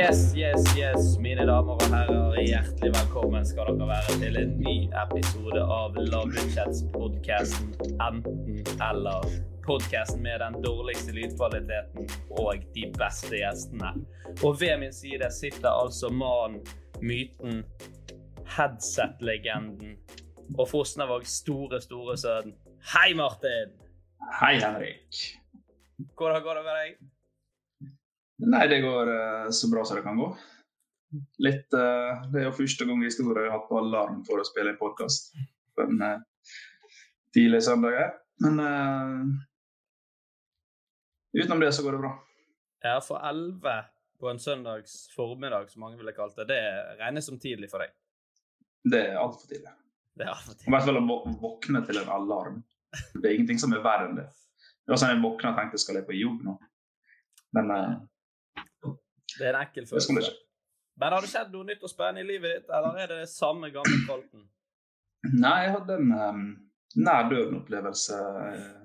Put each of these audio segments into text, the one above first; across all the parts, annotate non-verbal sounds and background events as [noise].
Yes, yes, yes, mine damer og herrer. Hjertelig velkommen skal dere være til en ny episode av Lavbudsjettspodkasten Enten-eller. Podkasten med den dårligste lydkvaliteten og de beste gjestene. Og ved min side sitter altså mannen, myten, headset-legenden og Fosnavågs store, store sønn. Hei, Martin! Hei, Henrik. Hvordan går det med deg? Nei, det går uh, så bra som det kan gå. Litt, uh, det er jo første gang i historien jeg har hatt på alarm for å spille en podkast på en uh, tidlig søndag. Men utenom det så går det bra. Ja, for elleve på en søndags formiddag, som mange ville kalt det, det regnes som tidlig for deg? Det er altfor tidlig. Det er altfor tidlig. I hvert fall å våkne til en alarm. Det er ingenting som er verre enn det. Det var sånn Jeg våkna og tenkte skal jeg på jobb nå? Men det er en ekkel følelse. Men har det skjedd noe nytt og spennende i livet ditt, eller er det det samme gamle Kolten? Nei, jeg hadde en um, nær døden-opplevelse uh,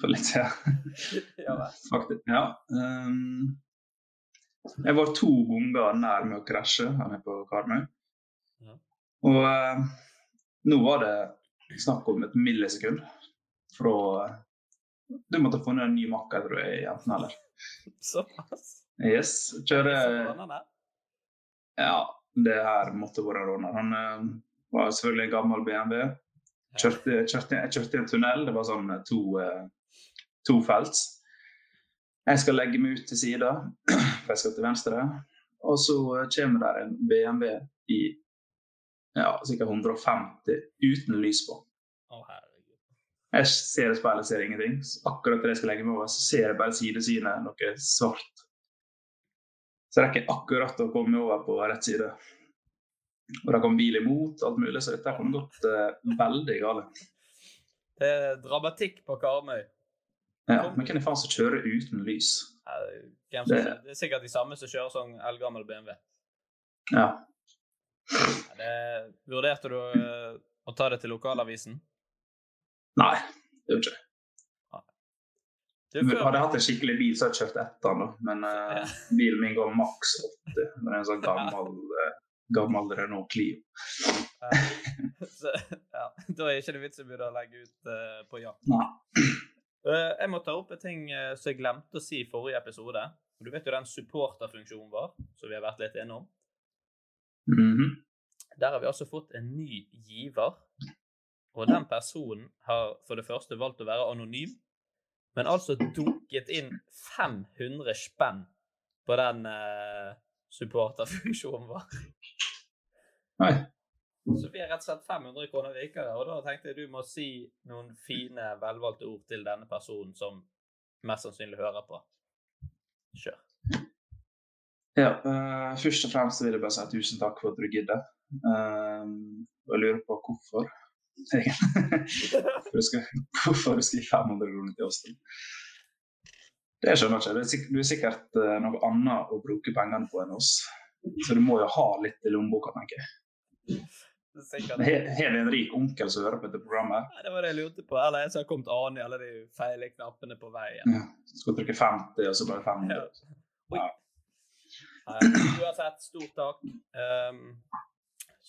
for litt siden. [laughs] ja, Faktisk. Ja. Um, jeg var to ganger nær med å krasje her nede på Karmøy. Ja. Og uh, nå var det snakk om et millisekund fra uh, Du måtte ha funnet en ny makker, tror jeg, enten eller. [laughs] Såpass? Yes. Kjøre Ja, det her måtte vært råner. Han uh, var selvfølgelig en gammel BMW. Kjørte, kjørte, jeg kjørte i en tunnel. Det var sånn to, uh, to felts. Jeg skal legge meg ut til sida, [clears throat] for jeg skal til venstre. Og så kommer der en BMW i ja, ca. 150 uten lys på. Jeg ser i speilet, ser ingenting. Akkurat det jeg skal legge meg over, så ser jeg bare sidesynet, noe svart. Så jeg rekker akkurat å komme over på rett side. Og det kom bil imot, alt mulig, så dette kunne gått uh, veldig galt. Det er dramatikk på Karmøy. Ja, men hvem faen som kjører uten lys? Ja, det, det, er sikkert de samme som kjører sånn eldgammel BMW. Ja. Det, vurderte du uh, å ta det til lokalavisen? Nei, det gjorde ikke jeg. Hadde jeg hatt en skikkelig bil, så hadde jeg kjørt etter den. Men uh, bilen min går maks 80. Det er en sånn gammel, uh, gammel Renault Clio. [laughs] så, ja, da er ikke det vits i å begynne å legge ut uh, på jakt. Jeg må ta opp en ting som jeg glemte å si i forrige episode. Du vet jo den supporterfunksjonen vår, som vi har vært litt innom. Mm -hmm. Der har vi altså fått en ny giver. Og den personen har for det første valgt å være anonym men altså dunket inn 500 spenn på den uh, supporterfunksjonen vår. Nei. Så vi har rett og slett 500 kroner rikere, og da tenkte jeg du må si noen fine, velvalgte ord til denne personen som mest sannsynlig hører på. Kjør. Ja, uh, først og fremst vil jeg bare si tusen takk for at du gidder. Uh, og jeg lurer på hvorfor. Hvorfor du skal gi 500 kroner til oss. Det skjønner jeg ikke. Du er sikkert uh, noe annet å bruke pengene på enn oss. Så du må jo ha litt i lommeboka, tenker jeg. Har vi en rik onkel som hører på dette programmet? Nei, det var det jeg lurte på. Eller en som har kommet an i alle de feile knappene på veien. Ja. Skal trykke 50, og så bare 500. Ja. Uansett, stort takk. Um,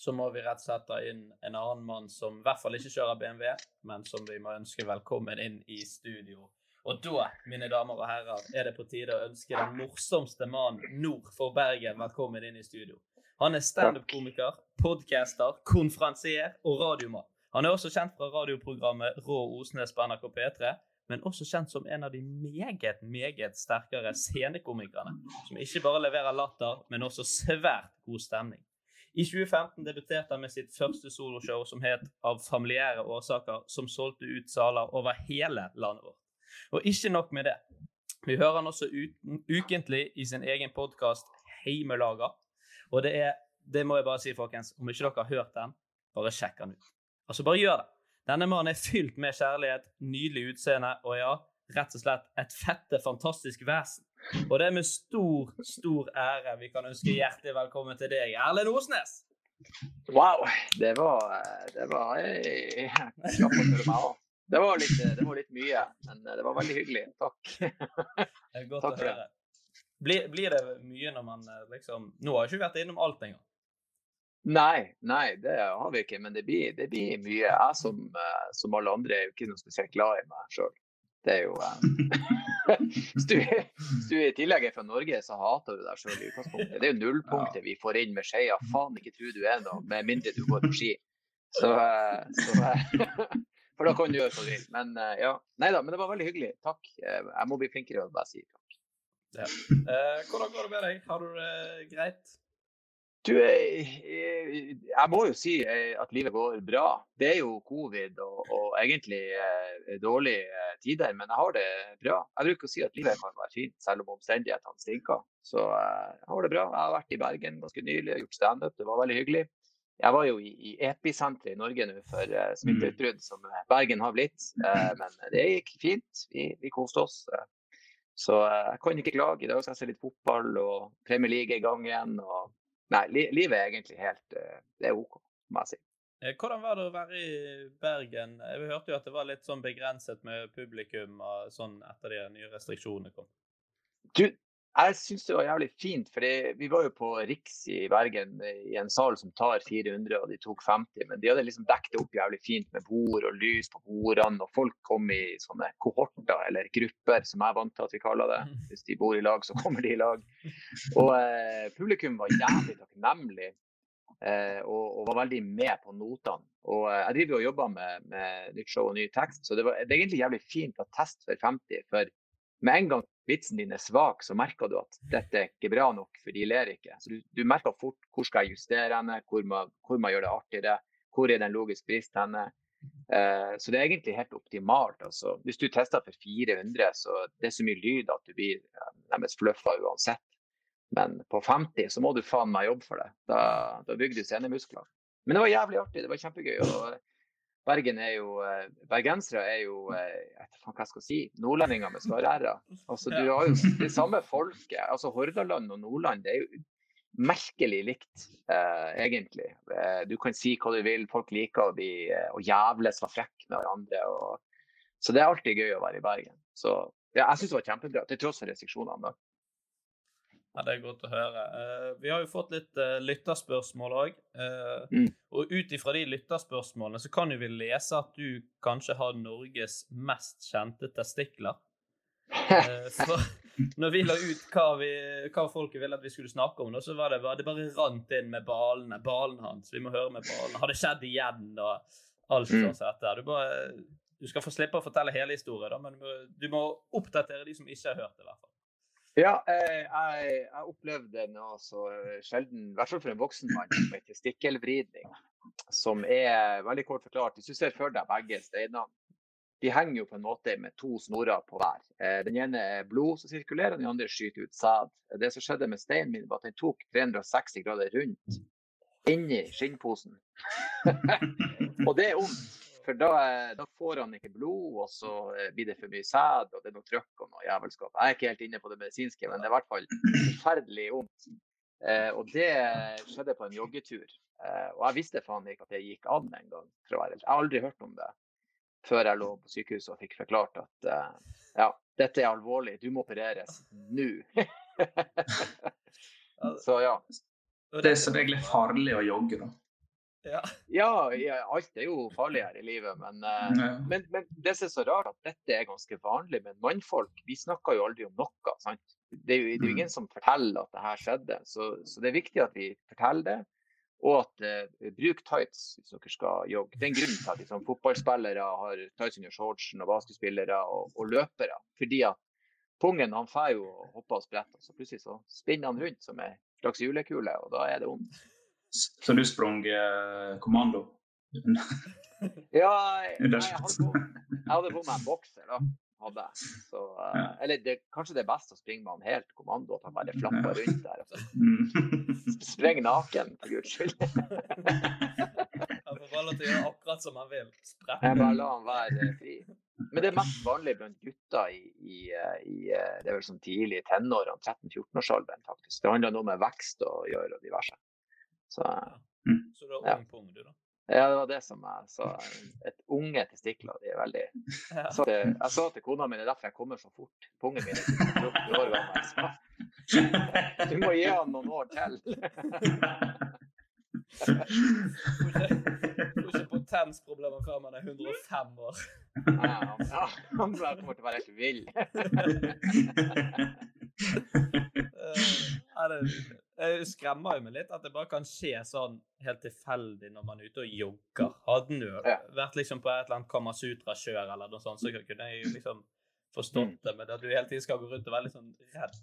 så må vi rett og slett ta inn en annen mann som i hvert fall ikke kjører BMW, men som vi må ønske velkommen inn i studio. Og da, mine damer og herrer, er det på tide å ønske den morsomste mannen nord for Bergen velkommen inn i studio. Han er standup-komiker, podcaster, konferansier og radiomann. Han er også kjent fra radioprogrammet Rå Osnes på NRK P3, men også kjent som en av de meget, meget sterkere scenekomikerne, som ikke bare leverer latter, men også svært god stemning. I 2015 debuterte han med sitt første soloshow som het Av familiære årsaker, som solgte ut saler over hele landet vårt. Og ikke nok med det. Vi hører han også ukentlig i sin egen podkast Heimelaga. Og det er, det må jeg bare si, folkens, om ikke dere har hørt den, bare sjekk den ut. Altså, bare gjør det. Denne mannen er fylt med kjærlighet, nydelig utseende og ja, rett og slett et fette, fantastisk vesen. Og det er med stor, stor ære vi kan ønske hjertelig velkommen til deg, Erlend Osnes. Wow. Det var Det var jeg, jeg, det var, litt, det var litt mye, men det var veldig hyggelig. Takk. Det er godt Takk å høre. Blir, blir, det mye når man eh, liksom Nå har jeg ikke vært innom alt engang. Nei, nei, det har vi ikke. Men det blir, det blir mye. Jeg som, eh, som, alle andre er jo ikke noe spesielt glad i meg sjøl. Det er jo eh, [laughs] Hvis du, du i tillegg er fra Norge, så hater du deg sjøl i utgangspunktet. Det er jo nullpunktet vi får inn med skeia. Faen ikke tro du er noe, med mindre du går på ski. Så, så [laughs] For da kan du gjøre hva du vil. Men ja. Nei da, men det var veldig hyggelig. Takk. Eh, jeg må bli flinkere til å bare si takk. Ja. Uh, hvordan går det med deg? Har du det greit? Du, jeg, jeg, må jo si at livet går bra. Det er jo covid og, og egentlig eh, dårlige tider, men jeg har det bra. Jeg bruker å si at livet kan være fint selv om omstendighetene stinker. Så eh, jeg har det bra. Jeg har vært i Bergen ganske nylig og gjort standup. Det var veldig hyggelig. Jeg var jo i, i episenteret i Norge nå for uh, smitteutbrudd, som eh, Bergen har blitt. Uh, men det gikk fint. Vi, vi koste oss. Uh, så jeg kan ikke klage. I dag skal jeg se litt fotball, og Premier League i gang igjen. Og... Nei, li livet er egentlig helt Det er OK, må jeg si. Hvordan var det å være i Bergen? Vi hørte jo at det var litt sånn begrenset med publikum og sånn etter de nye restriksjonene kom. Du, jeg syns det var jævlig fint, for vi var jo på Riks i Bergen i en sal som tar 400, og de tok 50. Men de hadde liksom dekket opp jævlig fint med bord og lys på bordene. Og folk kom i sånne kohorter, eller grupper, som jeg er vant til at vi kaller det. [laughs] Hvis de bor i lag, så kommer de i lag. Og eh, publikum var jævlig takknemlig. Eh, og, og, var veldig med på notene. Og eh, jeg driver og jobber med, med nytt show og ny tekst, så det, var, det er egentlig jævlig fint å teste for 50. For med en gang vitsen din er svak, så merker du at dette er ikke bra nok, for de ler ikke. Så du, du merker fort hvor skal jeg justere henne, hvor man, hvor man gjør det artigere, hvor er den logisk brist henne. Uh, så det er egentlig helt optimalt. Altså. Hvis du tester for 400, så det er så mye lyd at du blir uh, nærmest fluffa uansett. Men på 50 så må du faen meg jobbe for det. Da, da bygger du scenemuskler. Men det var jævlig artig. Det var kjempegøy. Og Bergen er jo eh, Bergensere er jo eh, jeg vet hva jeg skal si, nordlendinger med skarre [laughs] Altså, du har jo [laughs] det samme folket. altså Hordaland og Nordland det er jo merkelig likt, eh, egentlig. Eh, du kan si hva du vil, folk liker å bli å jævles og frekke med hverandre. Og, så det er alltid gøy å være i Bergen. Så ja, jeg syns det var kjempebra, til tross for restriksjonene. da. Ja, Det er godt å høre. Uh, vi har jo fått litt uh, lytterspørsmål òg. Uh, mm. Og ut ifra de lytterspørsmålene så kan jo vi lese at du kanskje har Norges mest kjente testikler. [laughs] for når vi la ut hva, vi, hva folket ville at vi skulle snakke om, så var det, bare, det bare rant inn med balene. Balen hans. Vi må høre med balen. Har det skjedd igjen? Og alt sånn sånt dette. Du, bare, du skal få slippe å fortelle hele historien, da, men du må, du må oppdatere de som ikke har hørt det. i hvert fall. Ja, eh, jeg, jeg opplevde noe så sjelden, i hvert fall for en voksen mann, som heter testikkelvridning. Som er veldig kort forklart. Hvis du ser for deg begge steinene, de henger jo på en måte med to snorer på hver. Eh, den ene er blod som sirkulerer, den andre skyter ut sæd. Det som skjedde med steinen min, var at den tok 360 grader rundt inni skinnposen. [laughs] og det er vondt. For da, da, får han ikke blod, og så blir det for mye sæd, og det er noe trøkk og noe jævelskap. Jeg er ikke helt inne på det medisinske, men det er i hvert fall forferdelig vondt. Eh, og det skjedde på en joggetur. Eh, og jeg visste faen ikke at det gikk an en gang. For å være helt. Jeg har aldri hørt om det før jeg lå på sykehuset og fikk forklart at eh, ja, dette er alvorlig, du må opereres nå. [laughs] så ja. Det er som regel farlig å jogge, da. Ja. ja. alt er jo farlig her i livet, men, ja. men, men, det som er så rart, at dette er ganske vanlig. Men mannfolk vi snakker jo aldri om noe. sant? Det er jo, det er jo ingen som forteller at det her skjedde. Så, så, det er viktig at vi forteller det. Og at uh, bruk tights hvis dere skal jogge. Det er en grunn til at liksom, fotballspillere har tights under shortsen, og basketspillere og, og, løpere. Fordi at pungen han får jo og sprette, og så plutselig så spinner han rundt som en slags julekule, og da er det vondt. Så du sprang eh, kommando? [laughs] ja, [laughs] jeg, jeg, hadde på, jeg hadde på meg en bokser, da hadde. Så, uh, ja. Eller det, kanskje det er best å springe med han helt kommando, at han bare flapper rundt der. Altså. [laughs] Spreng naken, for guds skyld. han får bare lov til å gjøre akkurat som han vil. Sprett. Jeg bare la han være fri. Men det er mest vanlig blant gutter i, i, i det er vel sånn tidlig tenårene, 13-14-årsalderen faktisk. Det handler noe med vekst å gjøre og diverse. Så, ja. Så du har ung pung, du, da? Ja, det var det som jeg sa. Et unge testikler. De er veldig [laughs] jeg sa, til, jeg sa til kona mi det er derfor jeg kommer så fort. Pungen min er 14 år gammel. Du må gi han noen år til. Får ikke potensproblemer før man er 105 år. Ja, ja, han kommer til å være helt vill. Ja, det, det skremmer jo meg litt at det bare kan skje sånn helt tilfeldig når man er ute og jogger. Hadde du ja. vært liksom på et eller annet Kamasutra-kjør eller noe sånt, så kunne jeg jo liksom forstått mm. det, men at du hele tiden skal gå rundt og være litt sånn redd.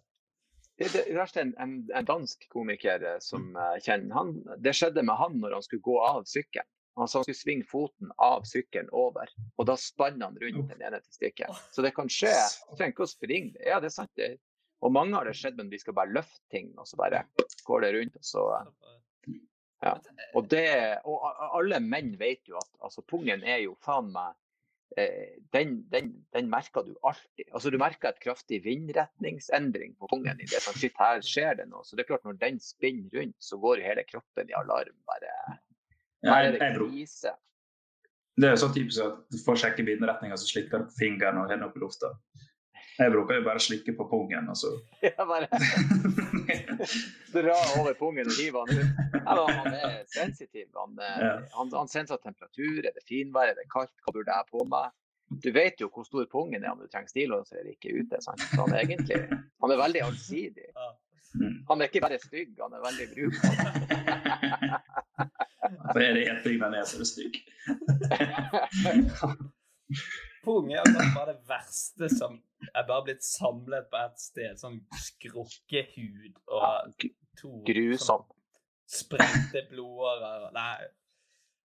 Det, verste er en, en, dansk komiker eh, som jeg kjenner. Han, det skjedde med han når han skulle gå av sykkelen. Altså han skulle svinge foten av sykkelen over, og da spann han rundt den ene testikkelen. Så det kan skje. Du trenger ikke å springe. Ja, det er sant. Det, og mange har det skjedd, men vi skal bare løfte ting, og så bare går det rundt. Og så ja. Og, det, og alle menn vet jo at altså, pungen er jo faen meg eh, den, den, den, merker du alltid. Altså, du merker et kraftig vindretningsendring på pungen. i det som Shit, her skjer det noe. Så det er klart, når den spinner rundt, så går hele kroppen i alarm. Bare, her er det krise. Det er jo sånn typisk at du får sjekke vindretninga, så slikker fingeren og hender opp i lufta. Jeg bruker jo bare slikke på pungen. Altså. [laughs] Ja, bare [laughs] dra over pungen og hive han ut. Eller, han er sensitiv. Han, eh, ja. han, han senser temperatur. Er det finvær? Er det kaldt? Hva burde jeg på meg? Du vet jo hvor stor pungen er om du trenger stillongs eller ikke ute. Sant? Så han er egentlig han er veldig allsidig. Mm. Han er ikke bare stygg, han er veldig brukbar. [laughs] Så er det én ting med så er stygg. Pung er altså bare det verste som er bare blitt samlet på ett sted. Sånn skrukkehud og to Grusomt. Sånn sprengte blodårer Nei,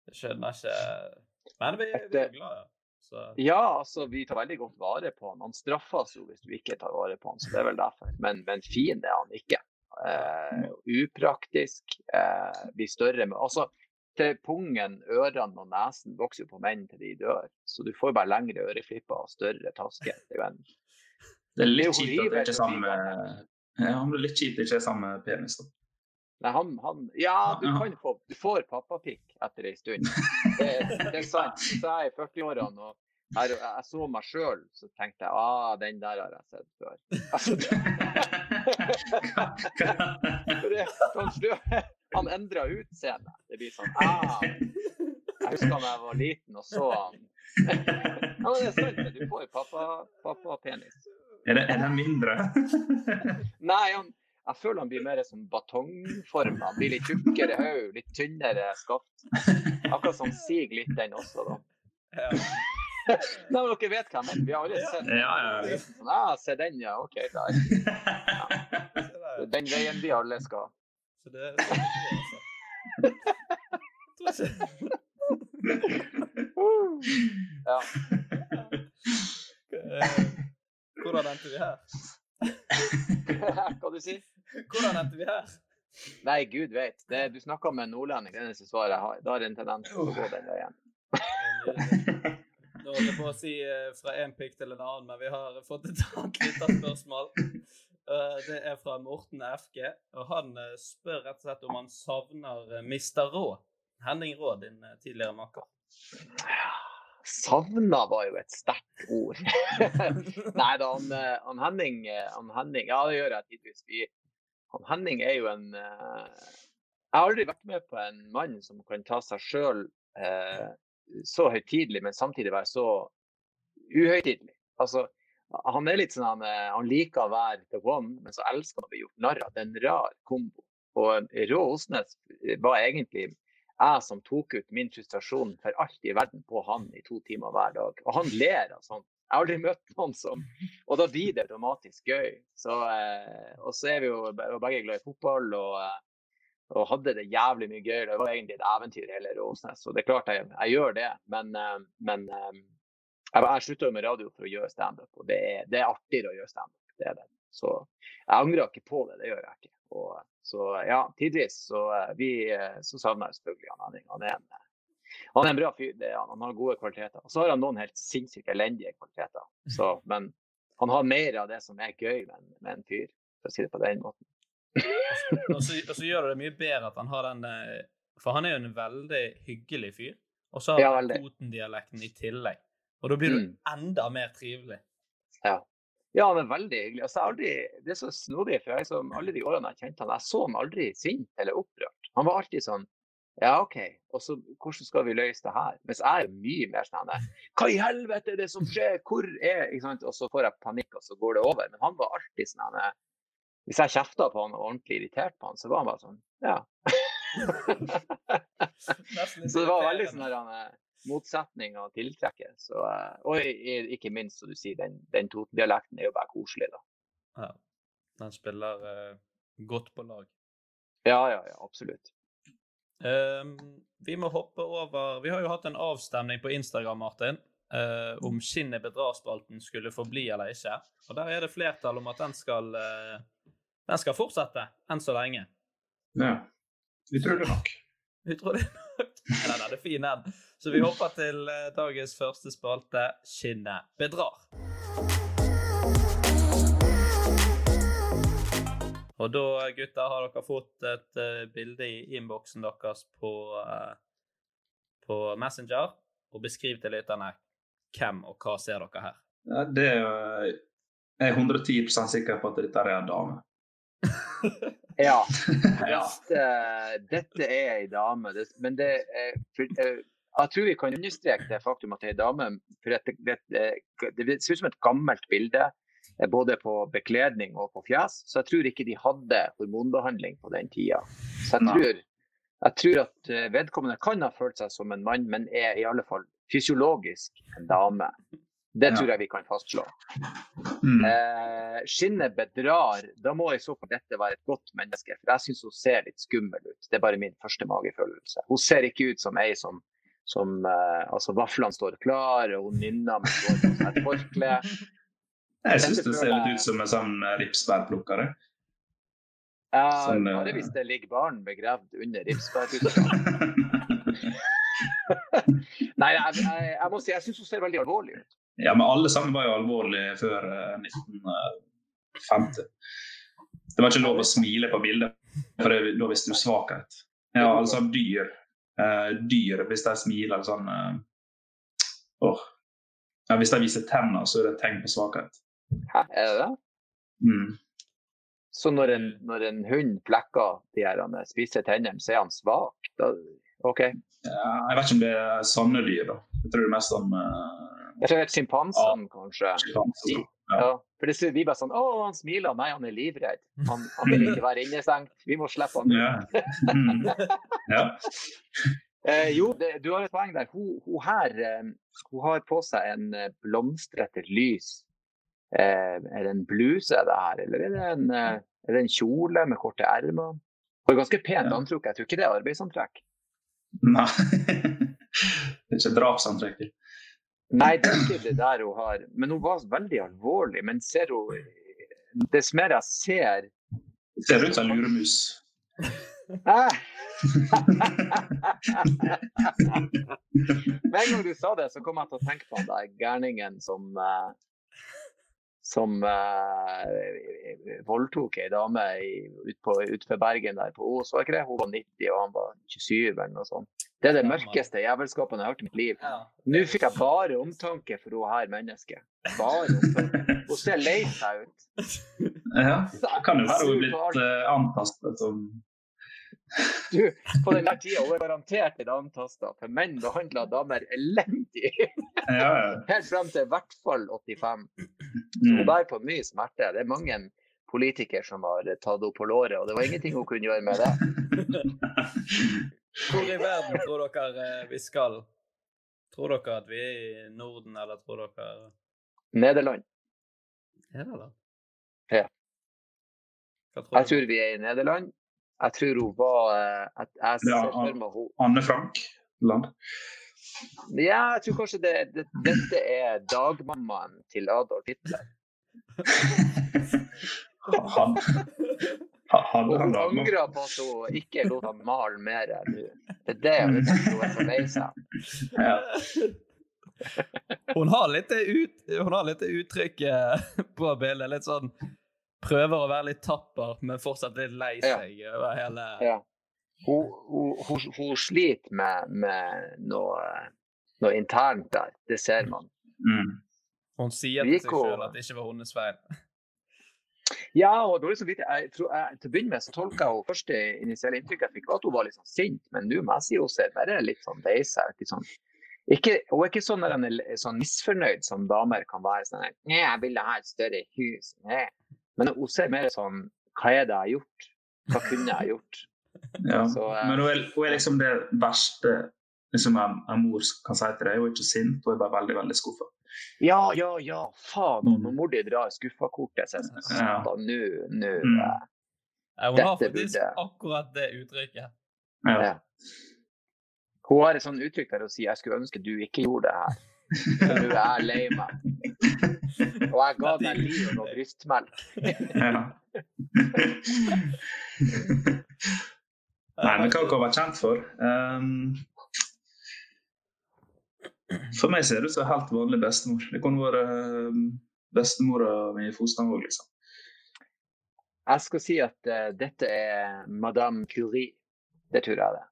jeg skjønner ikke Men vi, vi er glade. Så. Ja, altså, vi tar veldig godt vare på han. Han straffes jo hvis du ikke tar vare på han, så det er vel derfor. Men, men fin er han ikke. Eh, upraktisk. Eh, blir større med Altså, til pungen, ørene og nesen vokser jo på menn til de dør. Så du får bare lengre øreflipper og større taske. Det er jo en Det er litt kjipt at det ikke er samme ja, han blir litt kjipt det ikke er samme penis. da. Nei, han, han, ja, du kan få Du får pappapikk etter ei stund. Det, det, er sant. [laughs] Så jeg i 40-årene og jeg, jeg, så meg sjøl, så tenkte jeg ah, den der har jeg sett før. Altså, det, det, han endra utseende. Det blir sånn ah, Jeg husker da jeg var liten og så han. ja, det er sant, du får pappa-penis. Pappa er, er den mindre? [laughs] Nei, han, jeg føler han blir mer som batongform. Han blir litt tjukkere hode, litt tynnere skaft. Akkurat som siger litt, den også, da. Ja. [laughs] Nei, men dere vet jeg mener. Vi har aldri sett ja, ja, ja. Sånn, ah, se den, ja. OK, der. [laughs] Ja. Den veien vi alle skal. Så det, det altså. ja. Hvordan endte vi her? [laughs] Hva du sier Hvordan endte vi her? Nei, gud vet. Det, du snakker med en nordlending, det eneste svaret jeg har. Da er det en tendens til å gå den veien. Nå holdt jeg på å si eh, fra én pikk til en annen, men vi har fått et annet lite spørsmål. Eh, Det er fra Morten FG, og han eh, spør rett og slett om han savner Mister. Rå. Henning Rå, din tidligere makker. Savna var jo et sterkt ord. [laughs] Nei da, han, eh, han Henning, eh, han Henning Ja, det gjør jeg tidvis. Han Henning er jo en eh, Jeg har aldri vært med på en mann som kan ta seg sjøl eh, så høytidelig, men samtidig være så uhøytidelig. Altså, han er litt sånn han, liker å være the one, men så elsker han å bli gjort narr av. Det er en rar kombo. Og Rå Osnes var egentlig jeg som tok ut min frustrasjon for alt i verden på han i to timer hver dag. Og han ler av sånt. Jeg har aldri møtt noen som [laughs] Og da blir det automatisk gøy. Så, eh, og så er vi jo begge glad i fotball og, eh, og hadde det jævlig mye gøy. Det var egentlig et eventyr hele Råsnes. Og det er klart jeg, jeg gjør det, men, eh, men eh, jeg, jeg slutta jo med radio for å gjøre standup, og det er, det er artigere å gjøre standup. Det er det. Så jeg angrer ikke på det, det gjør jeg ikke. Og, så ja, tidvis så, eh, vi, eh, så savner jeg selvfølgelig han Henning. Han er en, eh, han er en bra fyr, han. Han har gode kvaliteter. Og så har han noen helt sinnssykt elendige kvaliteter. Så, men han har mer av det som er gøy med, med en fyr, for å si det på den måten. Og så, og så gjør det det mye bedre at han har den For han er jo en veldig hyggelig fyr. Og så har han ja, Toten-dialekten i tillegg. Og da blir du Mm. enda mer trivelig. Ja. Ja, han er veldig hyggelig. Altså, aldri, det er så snodig, for jeg som alle de årene jeg kjente han, jeg så han aldri sint eller opprørt. Han var alltid sånn ja, OK, og så hvordan skal vi løse det her? Mens jeg er mye mer sånn her, Hva i helvete er det som skjer? Hvor er ikke sant? Og så får jeg panikk, og så går det over. Men han var alltid sånn her, Hvis jeg kjefta på han og ordentlig irritert på han, så var han bare sånn Ja. [laughs] Så det var veldig sånn der, han, motsetning og tiltrekker. Så, eh, og ikke minst, som du sier, den, den Toten-dialekten er jo bare koselig, da. Ja. Den spiller eh, godt på lag. Ja, ja, ja, absolutt. Um, vi må hoppe over Vi har jo hatt en avstemning på Instagram, Martin, uh, om Skinnet bedrar-spalten skulle forbli eller ikke. Og der er det flertall om at den skal uh, Den skal fortsette enn så lenge. Ja. Vi tror det nok. Utrolig nok. Nei, den er fin den. Så vi hopper til eh, dagens første spalte, Skinnet bedrar. Og da, gutter, har dere fått et uh, bilde i innboksen deres på, uh, på Messenger. Og beskriv til lytterne hvem og hva ser dere her. Ja, Det er jeg er 110 sikker på at dette er en dame. [laughs] Ja. [laughs] Ja. Dette, dette er ei dame. Men det er Jeg tror vi kan understreke det faktum at det ei dame. For det, det, det, det ser ut som et gammelt bilde, eh, både på bekledning og på fjes. Så jeg tror ikke de hadde hormonbehandling på den tida. Så jeg tror, jeg tror at eh, vedkommende kan ha følt seg som en mann, men er i alle fall fysiologisk en dame. Det tror jeg vi kan fastslå. Mm. Eh, skinnet bedrar. Da må i så fall dette være et godt menneske. For jeg syns hun ser litt skummel ut. Det er bare min første magefølelse. Hun ser ikke ut som ei som, som eh, Altså, vaflene står klar, og hun nynner med et forkle. [laughs] Jeg syns det ser litt ut som en sånn ripsbærplukkere. ripsbærplukker. jeg. Eh, Sånn, eh, bare hvis det ligger barn begravd under ripsbærplukkeren. [laughs] Nei, jeg, jeg, jeg må si jeg syns hun ser veldig alvorlig ut. Ja, men alle sammen var jo alvorlige før eh, 1950. Det var ikke lov å smile på bildet, for da visste du svakhet. Ja, altså dyr. Eh, dyr, hvis de smiler sånn eh, oh. Ja, Hvis de viser tenner, så er det et tegn på svakhet. Hæ, er det det? Mm. Så når en, når en hund plekker de her han spiser tennene, så er han svak? Da, OK. Ja, jeg vet ikke om det er sanne dyr, da. Jeg tror det er mest om uh, Jeg tror sjimpansene, kanskje. sjimpanser. Ja. Ja, for det vi bare sånn Å, han smiler. Nei, han er livredd. Han, han vil ikke være innestengt. Vi må slippe han ut. Ja. Mm. ja. [laughs] Eh, jo, det, du har et poeng der. Hun, hun her eh, hun har på seg en eh, blomstrete lys. Eh, er det en bluse det her, eller er det en, eh, er det en kjole med korte ermer? Har ganske pent Ja. antrekk. Jeg tror ikke det er arbeidsantrekk. Nei. [laughs] det er ikke drapsantrekk. Nei, det er ikke det der hun har. Men hun var veldig alvorlig. Men ser hun Dess mer jeg ser ser ut som en luremus. Med [laughs] en gang du sa det, så kom jeg til å tenke på han der gærningen som uh, som eh, voldtok ei dame utenfor Bergen der på Åsåkre. Hun var 90 og han var 27 eller noe sånt. Det er det mørkeste jævelskapet jeg har hørt i mitt liv. Nå fikk jeg bare omtanke for hun her mennesket. Bare omtanke. Hun ser lei seg ut. [laughs] Ja, det kan jo være hun er blitt uh, antastet som [laughs] du, på den der tida hun er garantert et antasta, for menn behandla damer elendig. Ja, ja. [laughs] Helt frem til i hvert fall 85. Så hun bærer på mye smerte. Det er mange politikere som har tatt henne på låret, og det var ingenting hun kunne gjøre med det. [laughs] Hvor i verden tror dere eh, vi skal? Tror dere at vi er i Norden, eller tror dere Nederland. Nederland? Ja. Tror jeg tror vi er i Nederland. Jeg tror hun var eh, Jeg, jeg hun Anne Frank Land? Ja, jeg tror kanskje det, det, dette er dagmammaen til Adolf Hitler. han, han, og hun angrer på at hun ikke lot ham male mer nå. Det er det hun er så lei seg. Ja. Hun har litt ut, hun har litt uttrykk på bildet. Litt sånn prøver å være litt tapper, men fortsatt litt lei seg ja. over hele ja. Hun, hun, hun, hun, sliter med, med noe, noe, internt der. Det ser man. Mm. Hun sier til seg selv at det ikke var hennes feil. Ja, og liksom tror, jeg, Til å begynne med så tolka hun første initielle inntrykk jeg fikk var at hun var litt sånn sint, men nå må jeg si hun ser bare litt sånn lei ut. Sånn. Ikke, hun er ikke sånn, sånn misfornøyd som damer kan være. sånn, 'Jeg ville ha et større hus.' Nei. Men hun ser mer sånn Hva er det jeg har gjort? Hva kunne jeg gjort? Ja, [laughs] så, uh, men hun er, hun er, liksom det verste liksom en, en, mor kan si til deg. Hun er ikke sint, hun er bare veldig veldig skuffa. Ja, ja, ja. Faen, mm. når mor di drar skuffa-kortet sitt, ja. nå, nå mm. ja, Hun har faktisk burde... akkurat det uttrykket. Ja. ja. Hun har et sånt uttrykk der hun sier 'jeg skulle ønske du ikke gjorde det her'. For nå er jeg lei meg. [laughs] Og jeg ga deg liv og brystmelk. [laughs] Nei, men hva kan vært kjent for? Um, for meg ser det ut som en helt vanlig bestemor. Det kunne vært um, bestemora mi i Fosenvåg, liksom. Jeg skal si at uh, dette er Madame Curie. Det tror jeg det.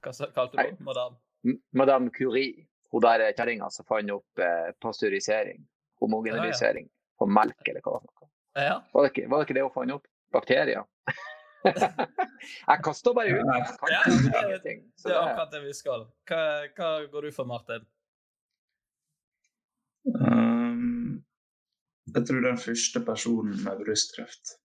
Hva kalte du Madame? Madame Curie hun der kjerringa som fant opp eh, pasteurisering, homogenisering, ja, ja. på melk eller hva det var. Ja. Var, det ikke, var det ikke det hun fant opp? Bakterier? [laughs] jeg kaster bare ut. Jeg kan ja, det, det er akkurat det vi skal. Hva, hva går du for, Martin? Um, jeg tror den første personen med brystkreft.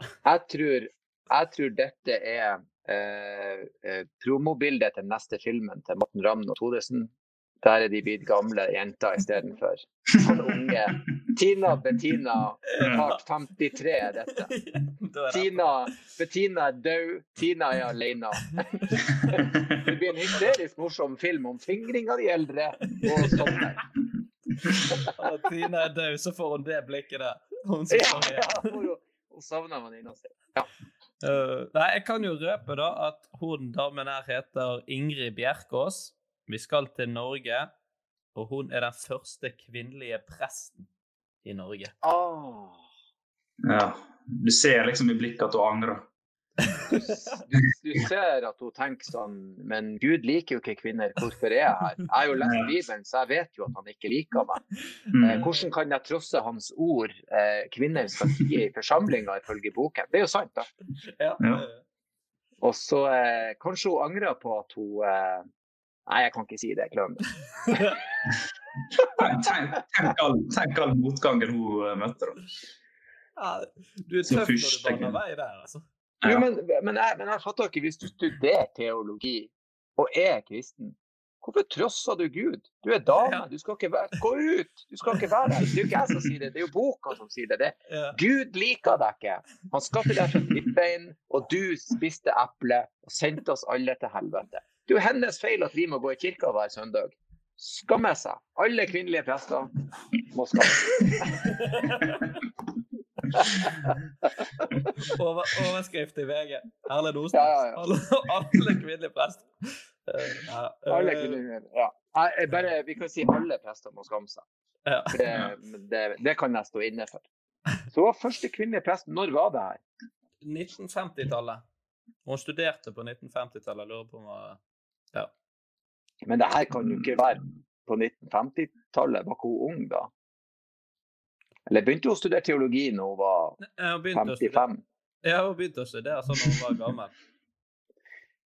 Jeg tror, jeg tror dette er eh, eh promobildet til neste filmen til Morten Ramm og Thodesen. Der er de blitt gamle jenter istedenfor. Sånn unge. Tina Bettina, part 53 er dette. Tina, Bettina er død, Tina er alene. Det blir en hysterisk morsom film om fingring av de eldre og sånne. Når Tina er død, så får hun det blikket der. Hun, ja, ja, hun savner venninna si. Ja. Uh, nei, jeg kan jo røpe da at hun damen her heter Ingrid Bjerkås. Vi skal til Norge, og hun er den første kvinnelige presten i Norge. Oh. Ja. Du ser liksom i blikket at hun angrer. Du, du, ser at hun tenker sånn Men Gud liker jo ikke kvinner, hvorfor er jeg her? Jeg har jo lest Bibelen, så jeg vet jo at han ikke liker meg. Mm. Eh, hvordan kan jeg trosse hans ord eh, kvinner skal si i forsamlinga ifølge boken? Det er jo sant, da. Ja. Ja. Og så eh, kanskje hun angrer på at hun eh, Nei, jeg kan ikke si det. Det. tenk, tenk, all, tenk, all, motgangen hun uh, møtte, da. Ja, du er tøff når du baner vei der, altså. Ja. Jo, men, men, jeg, men jeg fatter ikke, hvis du studerer teologi og er kristen, hvorfor trosser du Gud? Du er dame, du skal ikke være Gå ut! Du skal ikke være der. Det er jo ikke jeg som sier det, det er jo boka som sier det. det. Ja. Gud liker deg ikke. Han skaffet deg fra midtbein, og du spiste eple og sendte oss alle til helvete. Det er jo hennes feil at vi må gå i kirka hver søndag. Skamme seg. Alle kvinnelige prester må skamme seg. [laughs] Over, overskrift i VG. Erlend Osnes. Ja, ja, ja. Alle, alle kvinnelige prester. Eh, ja, Alle kvinnelige. Ja. Bare, vi kan si alle prester må skamme seg. ja. For Det, det, det kan jeg stå inne for. Så første kvinnelige prest, når var det her? 1950-tallet. Hun studerte på 1950-tallet. Lurer på om hun var Men det her kan jo ikke være på 1950-tallet. Var ikke hun ung da? Eller begynte hun å studere teologi når hun var Ja, Hun begynte å studere, 55? ja, hun begynte å studere sånn da hun var gammel.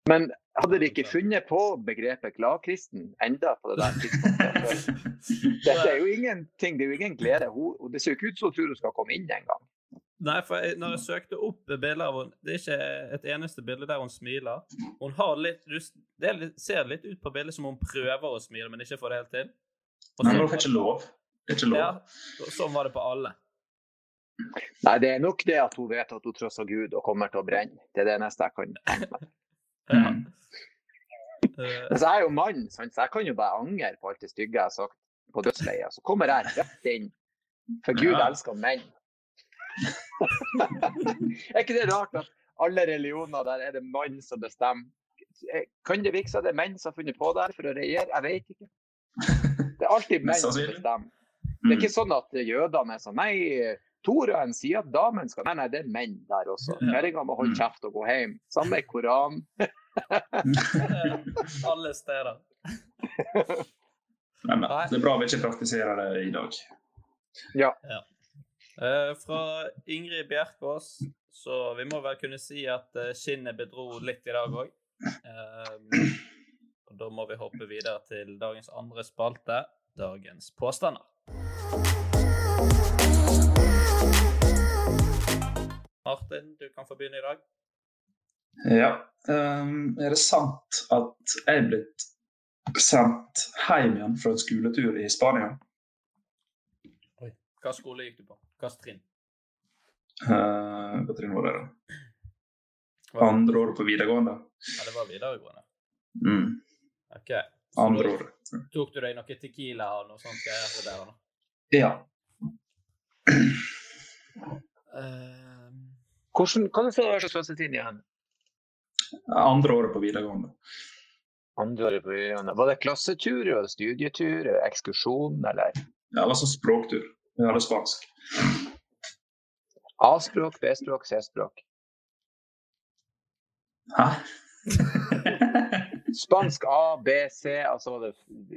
Men hadde de ikke funnet på begrepet gladkristen enda på det der tidspunktet? [laughs] Dette er jo ingenting, det er jo ingen glede. Hun, det ser jo ikke ut som hun tror hun skal komme inn engang. Nei, for jeg, når jeg søkte opp bilder av henne Det er ikke et eneste bilde der hun smiler. Hun har litt, Det er litt, ser litt ut på bildet som hun prøver å smile, men ikke får det helt til. Og Men det er ikke lov. Det er ikke lov. Ja, sånn var det på alle. Nei, det er nok det at hun vet at hun trosser Gud og kommer til å brenne. Det er det neste jeg kan tenke meg. [laughs] Ja. Mm. Eh, Men så er jeg jo mann, så jeg kan jo bare angre på alt det stygge jeg har sagt på dødsleiet. Så kommer jeg rett inn. For Gud Ja. elsker menn. [laughs] er ikke det rart at alle religioner der er det mann som bestemmer? Eh, Kan det virke som det er menn som har funnet på det her for å regjere? Jeg vet ikke. Det er alltid [laughs] menn som bestemmer. Det er Mm. ikke sånn at jødene er sånn Nei, Toraen sier at damen skal Nei, nei, det er menn der også. Ja. Kjerringa må holde Mm. kjeft og gå hjem. Samme i Koranen. eh, [laughs] alle steder. Men, men, det er bra vi ikke praktiserer det i dag. Ja. Eh, fra Ingrid Bjerkås, så vi må vel kunne si at eh, skinnet bedro litt i dag òg. og da må vi hoppe videre til dagens andre spalte, dagens påstander. Martin, du kan få begynne i dag. Ja. ehm, er det sant at jeg er blitt sendt hjem igjen fra en skoletur i Spania? Hva skole gikk du på? Hvilket trinn? Uh, hva trinn var det? da? Var Andre året på videregående. Ja, det var videregående. Mm. Ok. Så Andre året. tok du deg noe Tequila og noe sånt Jeg der, da? Ja. Uh, Hvordan, kan du du hva slags klassetrinn igjen? Andre året på videregående. Andre året på videregående. Var det klassetur, studietur, ekskursjon, eller Ja, det var sånn språktur. Hadde spansk. A-språk, B-språk, C-språk? Hæ? [laughs] Spansk A, B, C, altså var det,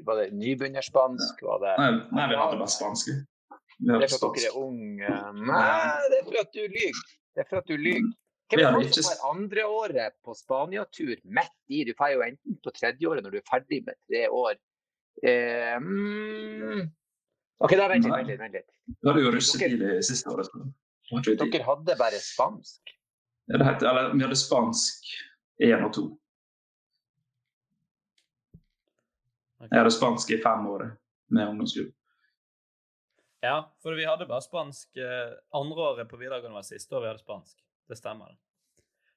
var det nybegynnerspansk? Var det nei, nei, vi hadde bare spansk. Det er for at dere er unge? Nei, det er for at du lyver. Det er for at du lyver. Hvem er det ikke som tar andre året på Spania-tur midt i? Du får jo enten på tredje året når du er ferdig med tre år. Eh, mm. OK, da vent litt, vent litt. Vent litt. Vi hadde jo russetid i siste året. det. Dere hadde bare spansk? Ja, det heter, eller, vi hadde spansk én og to. Jeg hadde spansk i fem år med ungdomsskolen. Ja, for vi hadde bare spansk eh, andre året på videregående var siste år vi hadde spansk. Det stemmer.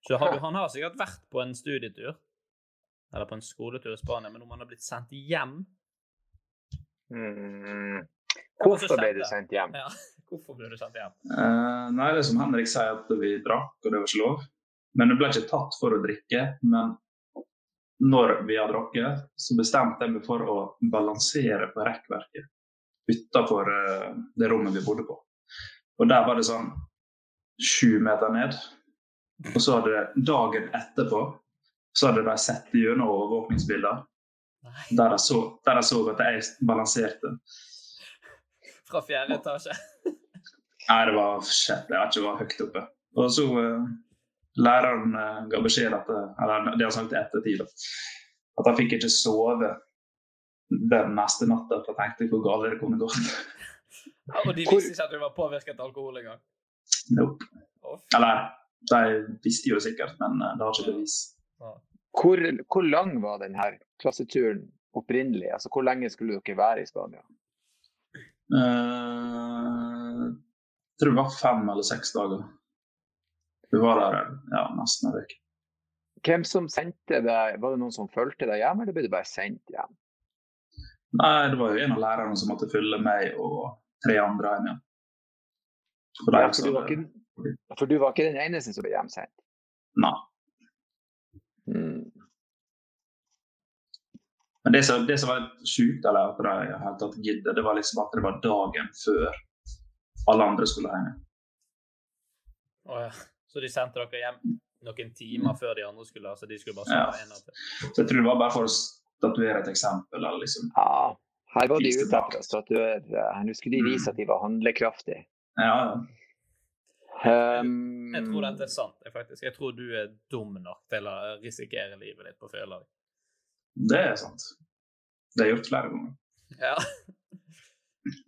Så har du, han har sikkert vært på en studietur, eller på en skoletur i Spania, men om han har blitt sendt hjem Mm. [laughs] Hvorfor ble du sendt hjem? ja, Hvorfor ble du sendt hjem? Uh, nei, det er som Henrik sier, at vi drakk, og det var ikke lov. Men det ble ikke tatt for å drikke. Men når vi har drukket, så bestemte jeg meg for å balansere på rekkverket utafor uh, det rommet vi bodde på. Og der var det sånn sju meter ned. Og så hadde dagen etterpå så hadde de sett gjennom overvåkningsbilder der jeg så, der jeg så at jeg balanserte. Fra fjerde etasje. Nei, det var shit, jeg var ikke, det var høyt oppe. Og så uh, læreren uh, ga beskjed at eh, Eller det han sagt i ettertid, da, at han fikk ikke sove den neste natta. For jeg tenkte hvor galt det kunne gått. Ja, og de visste ikke at du var påvirket av alkohol engang. Nope. Oh. Eller de visste jo sikkert, men det har ikke bevis. Hvor, hvor lang var denne klasseturen opprinnelig? Altså, hvor lenge skulle dere være i Spania? Eh, jeg tror det var fem eller seks dager. Vi var der ja, nesten en uke. Hvem som sendte deg? Var det noen som fulgte deg hjem, eller ble du bare sendt hjem? Nei, det var jo en av lærerne som måtte følge meg og tre andre hjem igjen. For, Ja, for, du var ikke, for du var ikke den eneste som ble hjemsendt. Nei. Mm. Men det som, det som var sjukt, eller at de det tatt gidde, det var liksom at det var dagen før alle andre skulle hjem. Å, ja. Så de sendte dere hjem noen timer før de andre skulle? Så de skulle bare Ja. sove en natt til? Så jeg tror det var bare for å statuere et eksempel. Eller liksom. Ja, her var de ute etter å statuere. Nå skulle de vise at de var handlekraftige. Ja, ja. Um, Jeg tror dette er sant. Jeg, faktisk. jeg tror du er dum nok til å risikere livet ditt på fjellet. Det er sant. Det har jeg gjort flere ganger. Ja.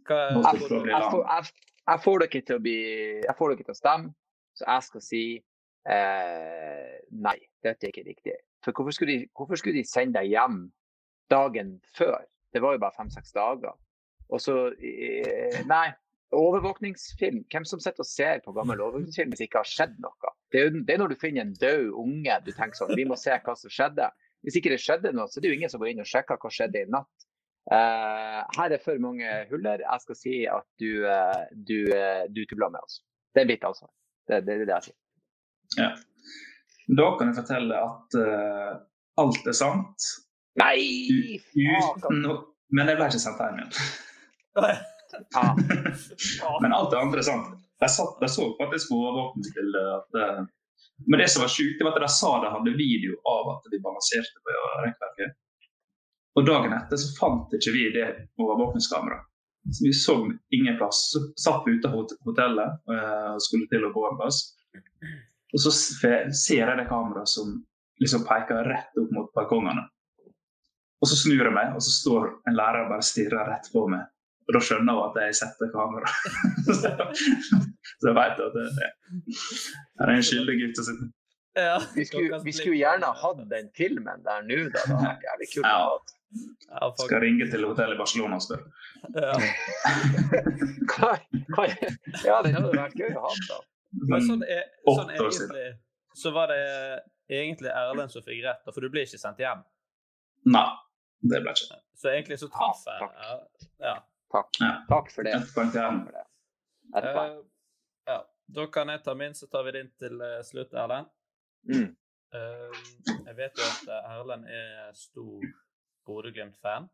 Hva jeg, får, jeg, får, jeg, jeg får dere til å bli Jeg får dere til å stemme, så jeg skal si eh, nei, dette er ikke riktig. For hvorfor skulle, de, hvorfor skulle de sende deg hjem dagen før? Det var jo bare fem-seks dager. Og så eh, Nei. Overvåkningsfilm. Hvem som sitter og ser på gammel overvåkningsfilm hvis det ikke har skjedd noe? Det er, jo, det er når du finner en død unge du tenker sånn Vi må se hva som skjedde. Hvis ikke det skjedde noe, så er det jo ingen som går inn og sjekker hva skjedde i natt. Uh, her er for mange huller. Jeg skal si at du, uh, du, uh, du tuller med oss. Det er mitt ansvar. Det, det, det er det jeg sier. Ja. Da kan jeg fortelle at uh, alt er sant. Nei! Uten no Men jeg ble ikke sendt hjem igjen. [laughs] Men alt det andre er sant. Jeg, satt, jeg så faktisk på overvåkningsbildet at eh, Men det som var sjukt, var at de sa de hadde video av at de balanserte på rekkverket. Og dagen etter så fant ikke vi det overvåkningskameraet. Så vi så ingen plass. Så satt vi ute på hotellet eh, og skulle til å gå en plass. Og så ser jeg det kameraet som liksom peker rett opp mot balkongene. Og så snur jeg meg, og så står en lærer og bare stirrer rett på meg. Og da skjønner hun at jeg setter kamera. [laughs] så jeg vet at det, er det her er en skyldig gutt å sitte. Ja. Vi skulle, vi skulle gjerne hatt den filmen der nå, da. Det hadde vært jævlig kult. Ja. Ja, skal ringe til hotellet i Barcelona og spørre. Ja. [laughs] Ja, den hadde vært gøy å ha, da. Men sånn, er, sånn egentlig så var det egentlig Erlend som fikk rett, for du ble ikke sendt hjem. Nei, det ble ikke. Så egentlig så traff Ah, jeg. takk. Ja. Takk. Ja. Takk for det. Et poeng til Takk Erlend. for det. Et poeng. Eh, ja. Da kan jeg ta min, så tar vi din til eh, slutt, Erlend. Mm. Eh, jeg vet jo at eh, Erlend er stor Bodø-Glimt-fan,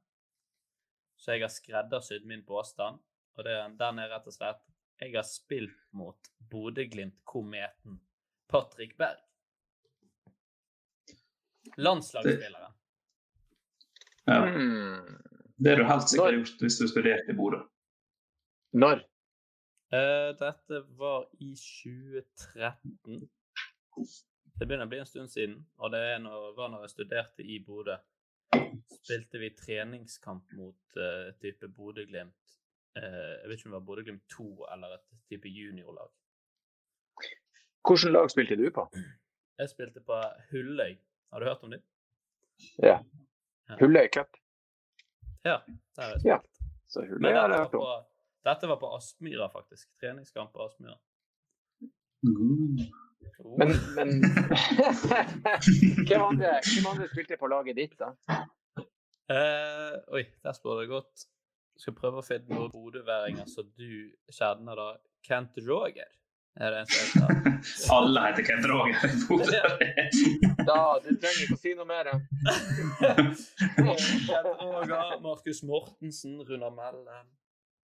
så jeg har skreddersydd min påstand. Og det, den er rett og slett Jeg har spilt mot Bodø-Glimt-kometen Patrick Berg. Landslagsspilleren. Ja. Mm. Det har du helt sikkert gjort hvis du studerte i Bodø. Når? Eh, dette var i 2013. Det begynner å bli en stund siden, og det når, var når jeg studerte i Bodø. Spilte vi treningskamp mot uh, type Bodø-Glimt. uh, jeg vet ikke om det var Bodø-Glimt 2 eller et type juniorlag. Hvilket lag spilte du på? Jeg spilte på Hulløy. Har du hørt om dem? Ja. Hulløy Cup. Ja. Der har jeg Ja. Så Hulløy har jeg hørt om. Dette var på Aspmyra, faktisk. Treningskamp på Aspmyra. Mm. Oh. Men, men [laughs] hvem, andre, hvem andre spilte på laget ditt, da? Eh, oi, der spør det godt. Skal prøve å finne noen bodøværinger som du kjenner, da. Kent Roger er det en som heter. [laughs] Alle heter Kent Roger i [laughs] Bodø. Da, Du trenger ikke å si noe mer. Kent Roger, Markus Mortensen, Runar Melle.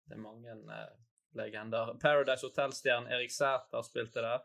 Det er mange eh, legender. Paradise Hotel-stjernen Erik Sæther spilte der.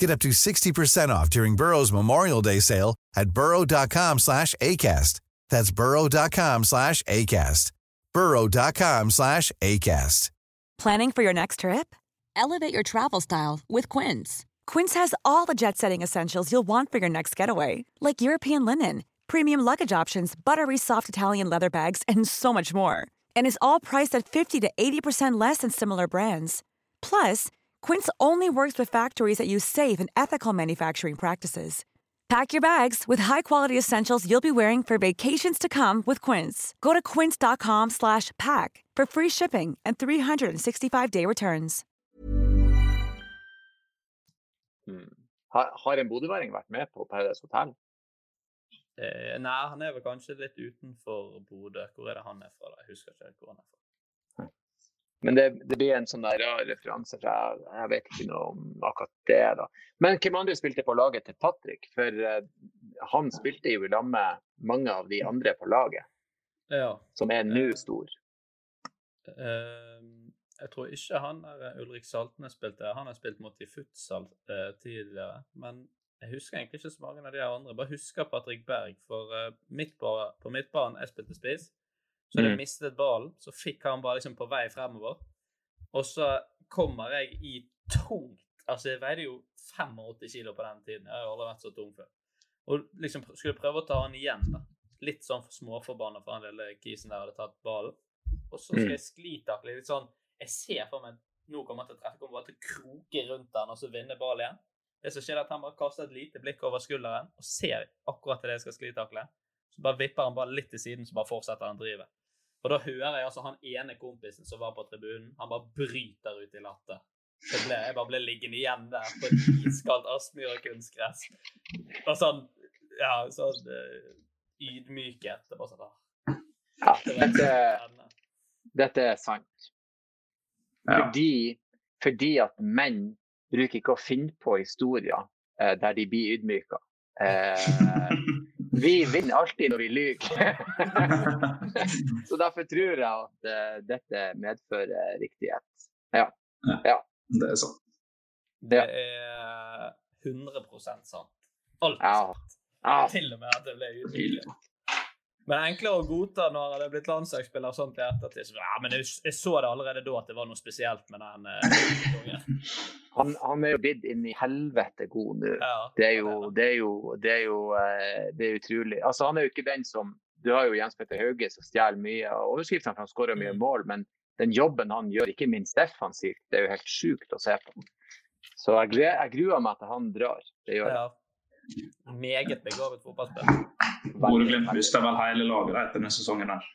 Get up to 60% off during Burrow's Memorial Day sale at burrow.com slash ACAST. That's burrow.com slash ACAST. burrow.com slash ACAST. Planning for your next trip? Elevate your travel style with Quince. Quince has all the jet-setting essentials you'll want for your next getaway, like European linen, premium luggage options, buttery soft Italian leather bags, and so much more. And is all priced at 50 to 80% less than similar brands. Plus, Quince only works with factories that use safe and ethical manufacturing practices. Pack your bags with high-quality essentials you'll be wearing for vacations to come with Quince. Go to quince.com slash pack for free shipping and 365-day returns. Mm. Har, har en bodøværing vært med på Paradise Hotel? Eh, nei, han er vel kanskje litt utenfor Bodø. Hvor er det han er fra? da? Jeg husker ikke hvor han er fra. Men det, det blir en sånn rar referanse, for jeg, jeg vet ikke noe om akkurat det. da. Men hvem andre spilte på laget til Patrick? For uh, han spilte jo i lag med mange av de andre på laget, Ja. som er nå stor. Uh, jeg tror ikke han der Ulrik Saltnes spilte. Han har spilt mot i futsal uh, tidligere. Men jeg husker egentlig ikke så mange av de andre. Bare husker Patrick Berg. For eh, midt på, på midtbanen jeg spilte spiss, så hadde jeg Mm. mistet ballen. Så fikk han bare liksom på vei fremover. Og så kommer jeg i tungt Altså, jeg veide jo 85 kilo på den tiden. Jeg har jo aldri vært så tung før. Og liksom skulle prøve å ta han igjen, da. Litt sånn småforbanna for han lille kisen der hadde tatt ballen. Og så skal Mm. jeg sklitakle litt sånn Jeg ser for meg nå kommer han til å treffe, kommer bare til å kroke rundt den og så vinne ballen igjen. Det som skjer, er at han bare kaster et lite blikk over skulderen og ser akkurat det jeg skal sklitakle. Så bare vipper han bare litt til siden, så bare fortsetter han drivet. Og da hører jeg altså han ene kompisen som var på tribunen, han bare bryter ut i latter. Så ble, jeg bare ble liggende igjen der på et iskaldt Aspmyr og kunstgress. Og sånn Ja, sånn uh, ydmykhet. Det var bare sånn da. Ja, dette, dette er sant. Ja. Fordi, fordi at menn bruker ikke å finne på historier eh, der de blir ydmyka. Eh, vi vinner alltid når vi lyver. [laughs] Så derfor tror jeg at uh, dette medfører riktighet. Ja, Det er sant. Det er 100 sant. Alt. Ja. Ja, Til og med at det ble ydmyket. Men er enklere å godta når han hadde blitt landslagsspiller sånt i ettertid. Så, Ja, men jeg, jeg så det allerede da at det var noe spesielt med den eh, [laughs] han, han er jo blitt inn i helvete god nå. Ja, Det er jo, det er jo, det er jo eh, det er utrolig. Altså, han er jo ikke den som Du har jo Jens Petter Hauge som stjeler mye av overskriftene, for han skårer mye Mm. mål. Men den jobben han gjør, ikke minst defensivt, det er jo helt sjukt å se på. Så jeg, jeg gruer meg til han drar. Det gjør jeg. ja. Meget begavet fotballspiller. Bodø-Glimt mister vel hele laget etter denne sesongen. her.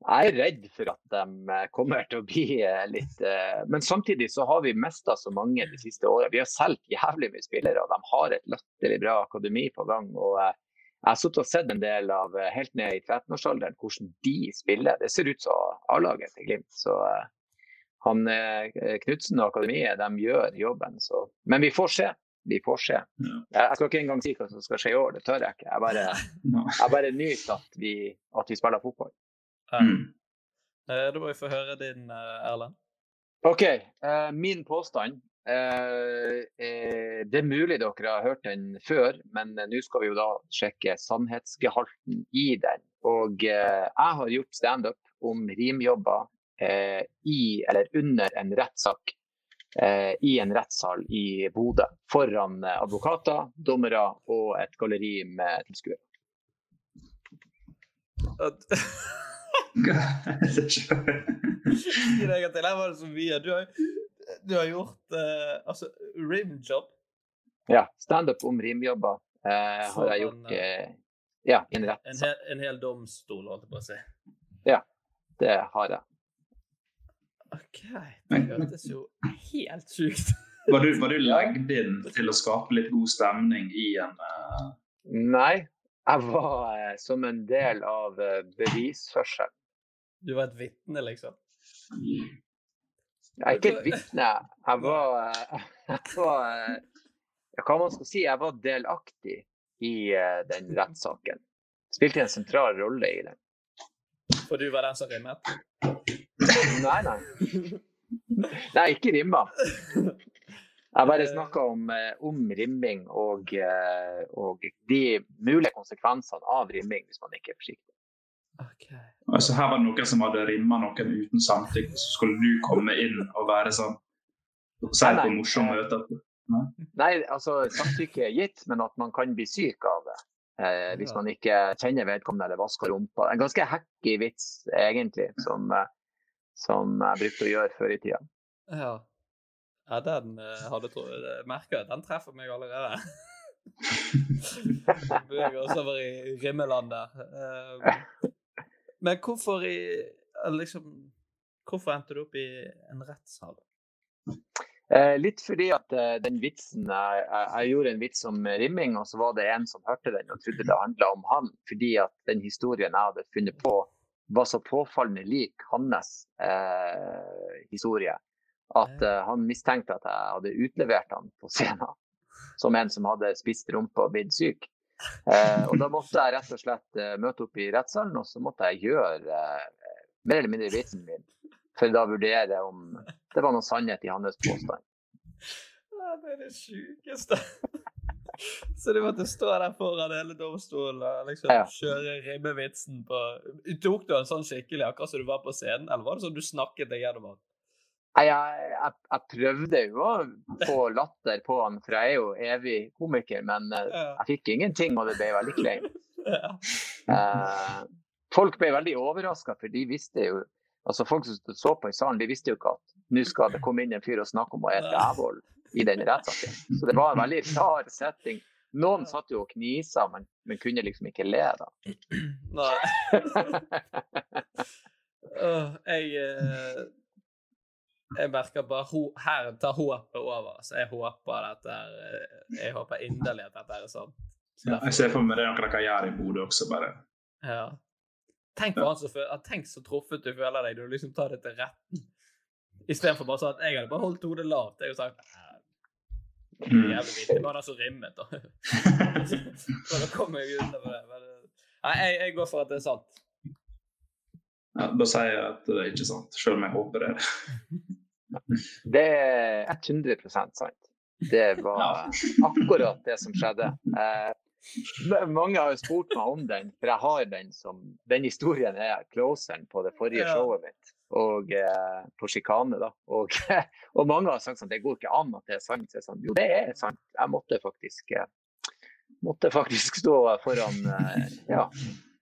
Jeg er redd for at de eh, kommer til å bli eh, litt eh, Men samtidig så har vi mista så mange de siste årene. Vi har solgt jævlig mye spillere, og de har et latterlig bra akademi på gang. og Jeg har sittet og sett en del av helt ned i 13-årsalderen hvordan de spiller. Det ser ut som A-laget til Glimt. Så han Knutsen og akademiet de gjør jobben. Så. Men vi får se. Vi får se. Jeg skal ikke engang si hva som skal skje i år, det tør jeg ikke. Jeg bare, [laughs] jeg bare nyter at vi, at vi spiller fotball. Mm. Da må vi få høre din, eh, Erlend. OK. Uh, min påstand uh, Det er mulig dere har hørt den før, men nå skal vi jo da sjekke sannhetsgehalten i den. Og jeg har gjort standup om rimjobber i eller under en rettssak i en rettssal i Bodø. Foran advokater, dommere og et galleri med tilskuere. Her var det så mye. Du har, du har gjort uh, altså rimjob. Ja. Standup om rimjobber uh, har jeg gjort uh, ja, i en rettssal. En, hel, en hel domstol, holdt jeg på å si. Ja, det har jeg. OK. Det hørtes jo helt sjukt var du, var du lagd inn til å skape litt god stemning i en uh... Nei, jeg var uh, som en del av uh, bevisførselen. Du var et vitne, liksom? Jeg er ikke et vitne. Jeg var, [laughs] jeg var Hva man skal si, jeg var delaktig i uh, den [laughs] rettssaken. Spilte en sentral rolle i den. For du var den som rimmet? Nei, nei. Nei, ikke rimma. Jeg bare snakka om, om, rimming og, og, de mulige konsekvensene av rimming hvis man ikke er forsiktig. Okay. Altså Her var det noen som hadde rimma noen uten samtykke, så skulle du komme inn og være sånn Si på morsom møte? Nei? nei, altså samtykke er gitt, men at man kan bli syk av det. Eh, hvis man ikke kjenner vedkommende eller vasker rumpa. En ganske hacky vits, egentlig, som, eh, som jeg brukte å gjøre før i tida. Ja. ja den hadde hadde merka Den treffer meg allerede. Beveger oss over i Rimmeland der. men hvorfor i liksom Hvorfor endte du opp i en rettssal? Eh, litt fordi at eh, den vitsen jeg, jeg, gjorde en vits om rimming, og så var det en som hørte den og trodde det handla om han. Fordi at den historien jeg hadde funnet på, var så påfallende lik hans eh, historie. At eh, han mistenkte at jeg hadde utlevert han på scenen [laughs] som en som hadde spist rumpe og blitt syk. Eh, og da måtte jeg rett og slett eh, møte opp i rettssalen, og så måtte jeg gjøre eh, mer eller mindre vitsen min. For da vurdere om det var noe sannhet i hans påstand. det er det sjukeste. [laughs] Så du måtte stå der foran hele domstolen og liksom ja. kjøre rimmevitsen på Tok du en sånn skikkelig akkurat som du var på scenen, eller var det sånn du snakket deg gjennom den? Jeg, jeg, jeg, prøvde jo å få latter på han, for jeg er jo evig komiker, men eh, jeg fikk ingenting, og det ble veldig kleint. [laughs] Uh, folk ble veldig overraska, for de visste jo altså Folk som så på i salen, de visste jo ikke at nå skal det komme inn en fyr og snakke om å ete rævhold i den rettssaken. Så det var en veldig rar setting. Noen satt jo og knisa, men, men kunne liksom ikke le, da. [clears throat] Nei. [laughs] jeg uh jeg merker bare Her tar håpet over. Så jeg håper dette er, Jeg håper inderlig at dette er sånn. Ja, jeg ser for meg det er noe dere kan gjøre i Bodø også, bare. Ja. Tenk på ja. han som Tenk så truffet du føler deg når du liksom tar det til retten. Istedenfor bare sånn at jeg hadde bare holdt hodet lavt. Jeg hadde sagt mm. Jævlig. Det var den som rimmet, da. [laughs] så da kom jeg med det. Nei, jeg, jeg går for at det er sant. Ja, da sier jeg at det er ikke sant, selv om jeg håper det. [laughs] Det er 100% sant. Det var akkurat det som skjedde. Eh, mange har jo spurt meg om den, for jeg har den som Den historien er closeren på det forrige showet mitt. Og eh, på sjikane, da. Og, [laughs] og, mange har sagt sånn det går ikke an at det er sant. Så sånn, jo, det er sant. Jeg måtte faktisk, eh, måtte faktisk stå foran eh, ja,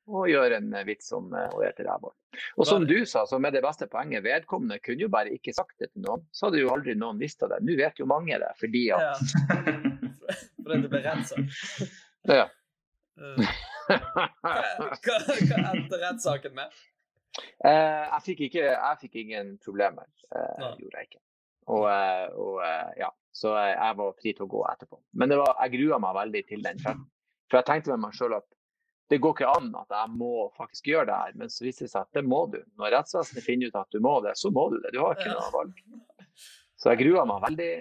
og gjøre en vits om eh, å ete rævhål. Og som du sa, så med det beste poenget, vedkommende kunne jo bare ikke sagt det til noen. Så hadde jo aldri noen visst av det. Nå vet jo mange det, fordi at ja. [laughs] Fordi det ble rensa. Ja. hva, hva, hva endte rettssaken med? Eh, jeg, fikk ikke, jeg fikk ingen problemer. Uh, gjorde jeg ikke. Og, eh, og ja, Så jeg var fri til å gå etterpå. Men var, jeg grua meg veldig til den. For, for jeg tenkte med meg sjøl at det går ikke an at jeg må faktisk gjøre det her. Men så viste det seg at det må du. Når rettsvesenet finner ut at du må det, så må du det. Du har ikke noe valg. [laughs] Så jeg grua meg veldig,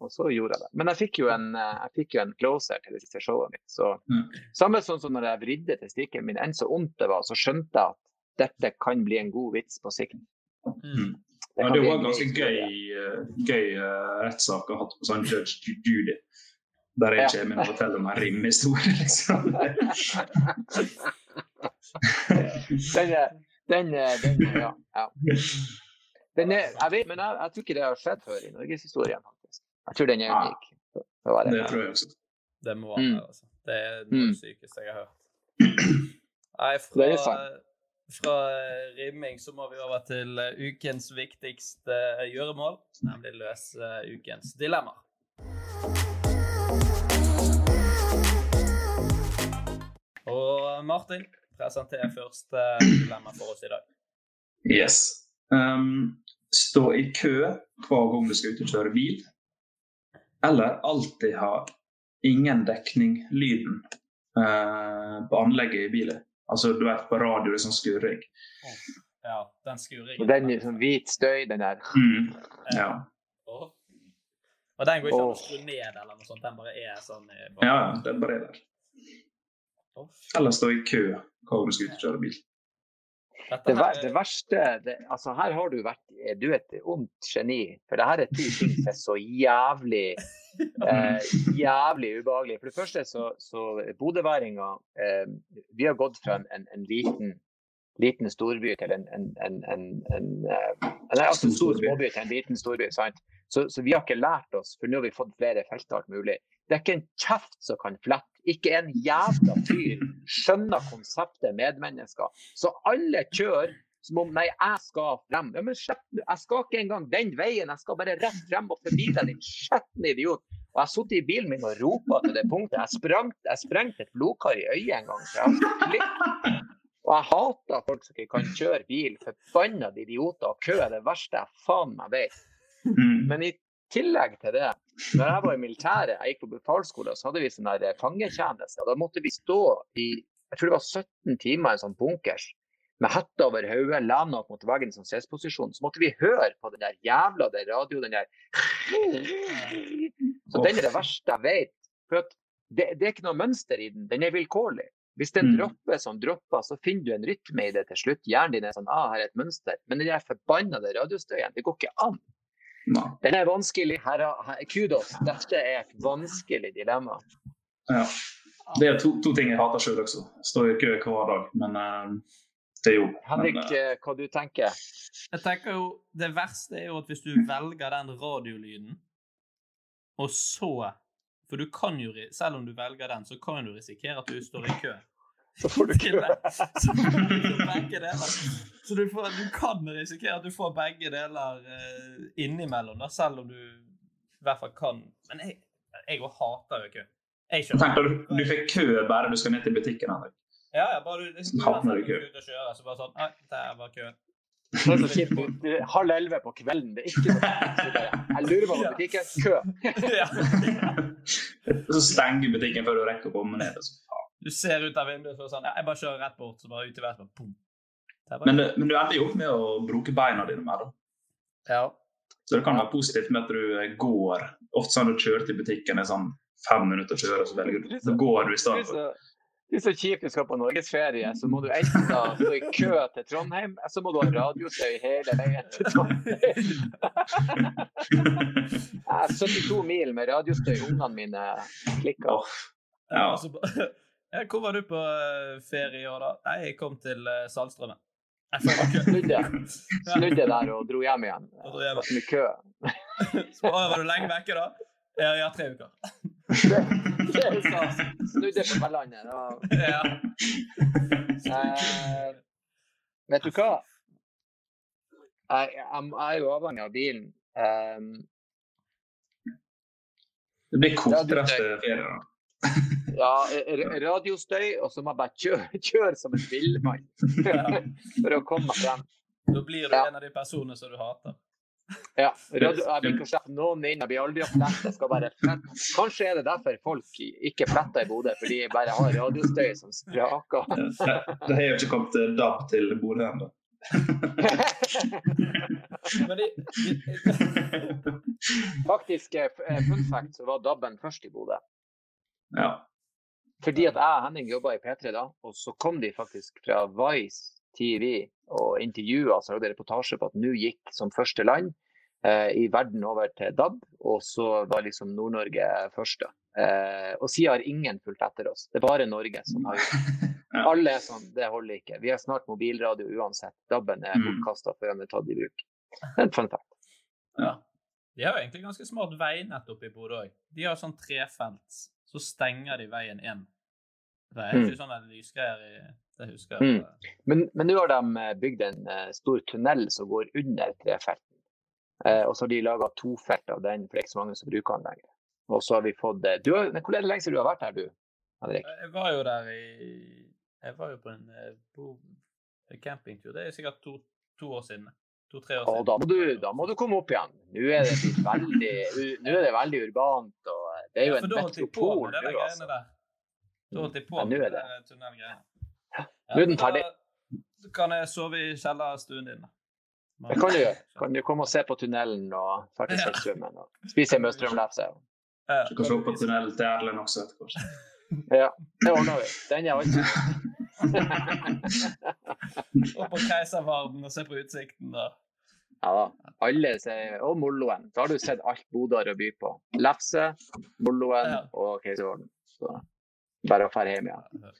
og så gjorde jeg det. Men jeg fikk jo en, jeg fikk jo en closer til det siste showet mitt. Så, mm. Samme sånn som når jeg vridde testikkelen min, enn så vondt det var, så skjønte jeg at dette kan bli en god vits på sikt. Mm. Det, ja, det var en ganske gøy, uh, gøy uh, rettssak å ha hatt på sånn Judge Judy. Der jeg kommer og forteller om en rimhistorie, [laughs] liksom. den, den, den, ja. ja. Den er, jeg vet, men jeg, jeg, tror ikke det har skjedd før i norgeshistorien, faktisk. Jeg tror den er unik. Ja, det, det tror jeg også. Det må være mm. altså. Det er det mm. sykeste jeg har hørt. [clears throat] Nei, fra, fra rimming så må vi over til uh, ukens viktigste uh, gjøremål, nemlig løse ukens dilemmaer. Og Martin, presenter første dilemma for oss i dag. Yes. Um, stå i kø hver gang du skal ut og kjøre bil. Eller alltid ha ingen dekning, lyden, uh, på anlegget i bilen. Altså du vet på radio, det er sånn skurring. Ja, den skurringen. Den er sånn hvit støy, den der. Mm. Ja. Oh. Og den går ikke an å skru ned eller noe sånt, den bare er sånn bare... Ja, den bare er der. Eller stå i kø hver gang du skal ut og kjøre bil. Det, ver det, verste det, altså Her har du vært Du er et ondt geni. For det her er to ting som er så jævlig [laughs] eh, jævlig ubehagelig. For det første så, så bodøværinga eh, Vi har gått fra en, en, en liten, liten storby til en, en, en, en, en eh, nei, altså stor småby til en liten storby. sant? Så, så, vi har ikke lært oss, for nå har vi fått flere felt alt mulig. Det er ikke en kjeft som kan flette. Ikke en jævla fyr skjønner konseptet medmennesker. Så alle kjører som om nei, jeg skal frem. Ja, men slepp, jeg skal ikke engang den veien, jeg skal bare rett frem og forbi deg, din skjetne idiot. Og jeg satt i bilen min og ropa til det punktet. Jeg, sprang, jeg sprengte et blodkar i øyet en gang. Og jeg hater folk som ikke kan kjøre bil. Forbanna idioter. Og kø er det verste jeg faen meg vet. Mm. Men i tillegg til det, når jeg var i militæret, jeg gikk på befalsskole, så hadde vi sånn der fangetjeneste. Da måtte vi stå i jeg tror det var 17 timer i en sånn bunkers med hetta over hodet, lene opp mot veggen i sånn sesposisjon. Så måtte vi høre på den der jævla der radio, den der Så den er det verste jeg vet. For det, det, er ikke noe mønster i den. Den er vilkårlig. Hvis den en dropper som dropper, så finner du en rytme i det til slutt. Hjernen din er sånn ah, her er et mønster. Men den der forbannede radiostøyen, det går ikke an. Nei. Den er vanskelig. Her, her, kudos. Dette er et vanskelig dilemma. Ja. Det er to, to ting jeg hater sjøl også. Står i kø hver dag. Men uh, det er jo Henrik, men, uh, hva du tenker Jeg tenker jo, Det verste er jo at hvis du velger den radiolyden, og så For du kan jo, selv om du velger den, så kan du risikere at du står i kø. Så får du kø. så begge deler. Så du, får, du, kan risikere at du får begge deler uh, innimellom, da, selv om du i hvert fall kan Men jeg, jeg hater jo kø. Jeg Tenk du, du fikk kø bare du skal ned til butikken. Henrik. Ja, ja, bare du, du, du, havner i kø. Kjøre, så bare sånn Nei, der var køen. Det er så kjipt. Halv elleve på kvelden. Det er ikke noe Jeg lurer på om butikken. Kø. [laughs] [laughs] så stenger butikken før du rekker å komme ned. Så. Du ser ut av vinduet og sånn ja, Jeg bare kjører rett bort, så bare ut i været. Men, men, du ender jo opp med å bruke beina dine mer, da. Ja. Så det kan være positivt med at du går. Ofte sånn du kjører til butikken er sånn fem minutter å kjøre, så velger du. Så går du i stedet for. Det er så kjipt du skal på norgesferie, så må du enten stå i kø til Trondheim, eller så må du ha radiostøy hele veien til Trondheim. [laughs] Er 72 mil med radiostøy, ungene mine klikker. Ja. [laughs] Hvor var du på eh, ferie i år, da? Nei, jeg kom til uh, Saltstraumen. Snudde. [laughs] Snudde der og dro hjem igjen. Og dro hjem. Med kø. [laughs] Så var du lenge vekke, da? Ja, ja tre uker. det, det sa Snudde på Berlandet. Ja. Eh, vet du hva? Jeg, jeg, jeg, er jo avhengig av bilen. Um, det blir kortere ferie, da. Ja, radiostøy, og så må jeg bare kjøre, [laughs] kjøre som en villmann for å komme meg frem. Da blir du ja. en av de personene som du hater. Ja. Radio, jeg blir ikke slippe noen inn. Jeg blir aldri å flette. Jeg skal bare flette. Kanskje er det derfor folk ikke fletter i Bodø, fordi de bare har radiostøy som spraker. det har jo ikke kommet DAB til Bodø ennå. [laughs] [laughs] Faktisk, eh, fun fact, så var DAB-en først i Bodø. Ja. Fordi at jeg og Henning jobba i P3 da, og så kom de faktisk fra Vice TV og intervjua og lagde reportasje på at nå gikk som første land eh, i verden over til DAB, og så var liksom Nord-Norge første. Eh, og siden har ingen fulgt etter oss. Det er bare Norge som har gjort det. [laughs] Alle er sånn, det holder ikke. Vi har snart mobilradio uansett. DAB-en er mm. bortkasta før den er tatt i bruk. Det er en fun fact. Ja. De har jo egentlig ganske smart veinett oppe i Bodø òg. De har sånn trefelts, så stenger de veien inn. Det er ikke mm. sånne lysgreier i det husker jeg. Mm. Men, men nå har de eh, bygd en uh, stor tunnel som går under trefelten. Uh, og så har de laga tofelt av den, for det er ikke så mange som bruker den lenger. Og så har vi fått du har, Hvor er det lenge siden du har vært her, du? Henrik? Jeg var jo der i Jeg var jo på en uh, campingtur. Det er sikkert to, to år siden. To-tre år siden. da, må du, da må du komme opp igjen. Nå er det veldig, nå er det veldig urbant. og Det er jo ja, en metropol nå, altså. Da holdt de på med ja, det tunnelgreiene. Ja. er den ferdig. Da kan jeg sove i kjellerstuen din. Det kan du gjøre. [laughs] Kan du komme og se på tunnelen og ferdighetstrømmen og spise møstrømlefse. Du kan se på tunnelen til Erlend også etter hvert. Ja, det ordner vi. Den er alltid [laughs] Opp på Keiservarden og se på utsikten. da. Ja da. Alle sier og Molloen. Da har du sett alt Bodø har å by på. Lefse, Molloen ja. og Keiservarden. Bare å dra hjem igjen.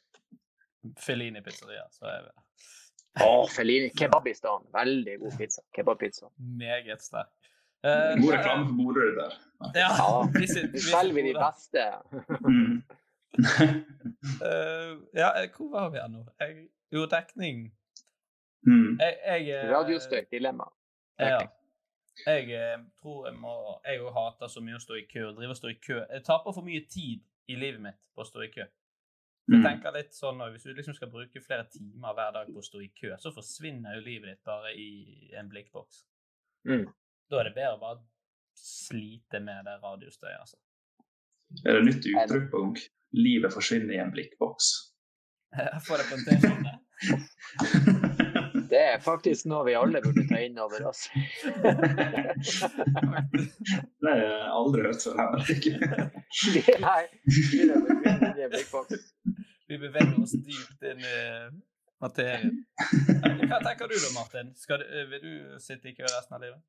Fellini pizzeria, så er vi Å, Fellini. Kebabistan. Veldig god pizza. Kebabpizza. Meget sterk. Uh, god reklame for Bodø der. Ja, ja. [laughs] Vi, selger de beste. mm. uh, [laughs] ja, hvor var vi nå? Jeg, jo, dekning. Mm. Jeg, jeg, Radiostøy. Dilemma. Ja. Jeg tror jeg må Jeg òg hater så mye å stå i kø. Drive og stå i kø. Jeg taper for mye tid i livet mitt på å stå i kø. Jeg mm. tenker litt sånn, Hvis du liksom skal bruke flere timer hver dag på å stå i kø, så forsvinner jo livet ditt bare i en blikkboks. Mm. Da er det bedre å bare slite med det radiostøyet, altså. Er det nytt uttrykk på gang? Livet forsvinner i en blikkboks. [laughs] Jeg får det på en T-skjorte. [laughs] Det er faktisk noe vi alle burde ta inn over oss. det har jeg aldri hørt før. Nei, vi beveger oss dypt inn i materien. Hva tenker du da, Martin? Du, vil du sitte i kø resten av livet?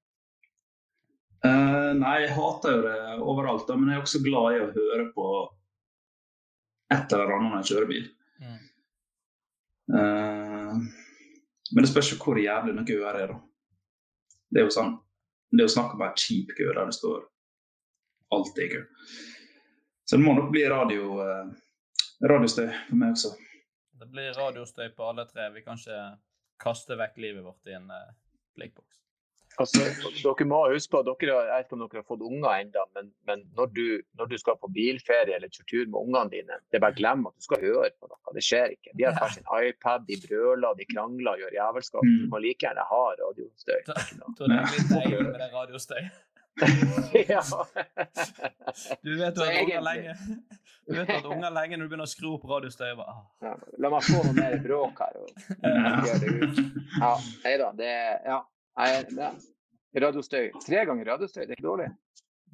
Uh, nei, jeg hater jo det overalt, men jeg er også glad i å høre på et eller annet når jeg kjører bil. Mm. Uh, men det spørs jo hvor jævlig noe øre er, da. Det er jo sånn Det er jo snakk om ei kjip kø der det står alltid kø. Så det må nok bli radio, eh, radiostøy for meg også. Det blir radiostøy på alle tre. Vi kan ikke kaste vekk livet vårt i en eh, blikkboks. Altså, dere må huske på, dere, Jeg vet ikke om dere har fått unger ennå, men, men når, du, når, du, skal på bilferie eller kjøre tur med ungene dine, det er bare glem at du skal høre på noe. Det skjer ikke. De har hver sin iPad, de brøler, de krangler, gjør jævelskap. Mm. Du må like gjerne ha radiostøy. Da, da er det litt deilig med den radiostøy. [laughs] ja. Du vet at unger lenge du vet at unger lenge når du begynner å skru opp radiostøy ah. ja, La meg få noe mer bråk her. Og, ja. Ja. Det ja. Nei, radiostøy. Tre ganger radiostøy, det er ikke dårlig.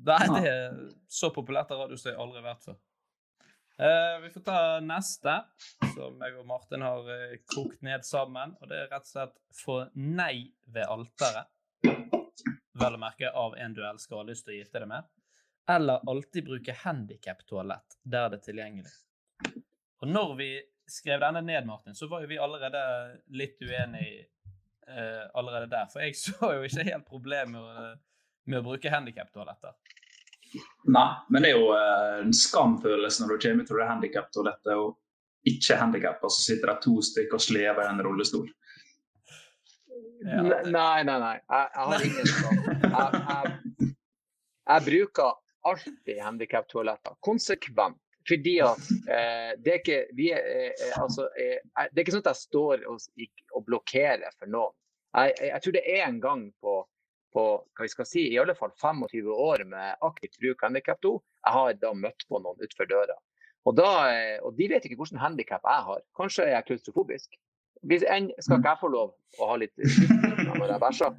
Nei, det er så populært har radiostøy aldri vært før. Uh, vi får ta neste, som jeg og Martin har uh, kokt ned sammen. Og det er rett og slett få nei ved alteret. Vel å merke av en du elsker og har lyst til å gifte deg med. Eller alltid bruke handikaptoalett der det er tilgjengelig. Og når vi skrev denne ned, Martin, så var jo vi allerede litt uenige uh, allerede der. For jeg [laughs] så jo ikke helt problemet med, med, å bruke handikaptoaletter. Nei, men det er jo uh, en skamfølelse når du kommer til det handikaptoalettet og ikke handikappa, så sitter det to stykker og slever i en rullestol. Ja, det... Nei, nei, nei. Jeg, jeg har ingen skam. [laughs] Jeg, jeg, jeg bruker alltid handikaptoaletter. Konsekvent. fordi at eh, det, er ikke, vi er, eh, altså, eh, det er ikke sånn at jeg står og, og blokkerer for noen. Jeg, jeg, jeg, tror det er en gang på, på hva vi skal si, i alle fall 25 år med aktivt bruk av handikap 2, jeg har da møtt på noen utenfor døra. Og, da, eh, og de vet ikke hvilken handikap jeg har. Kanskje er jeg klaustrofobisk. Hvis enn skal ikke jeg få lov å ha litt når jeg bæsjer?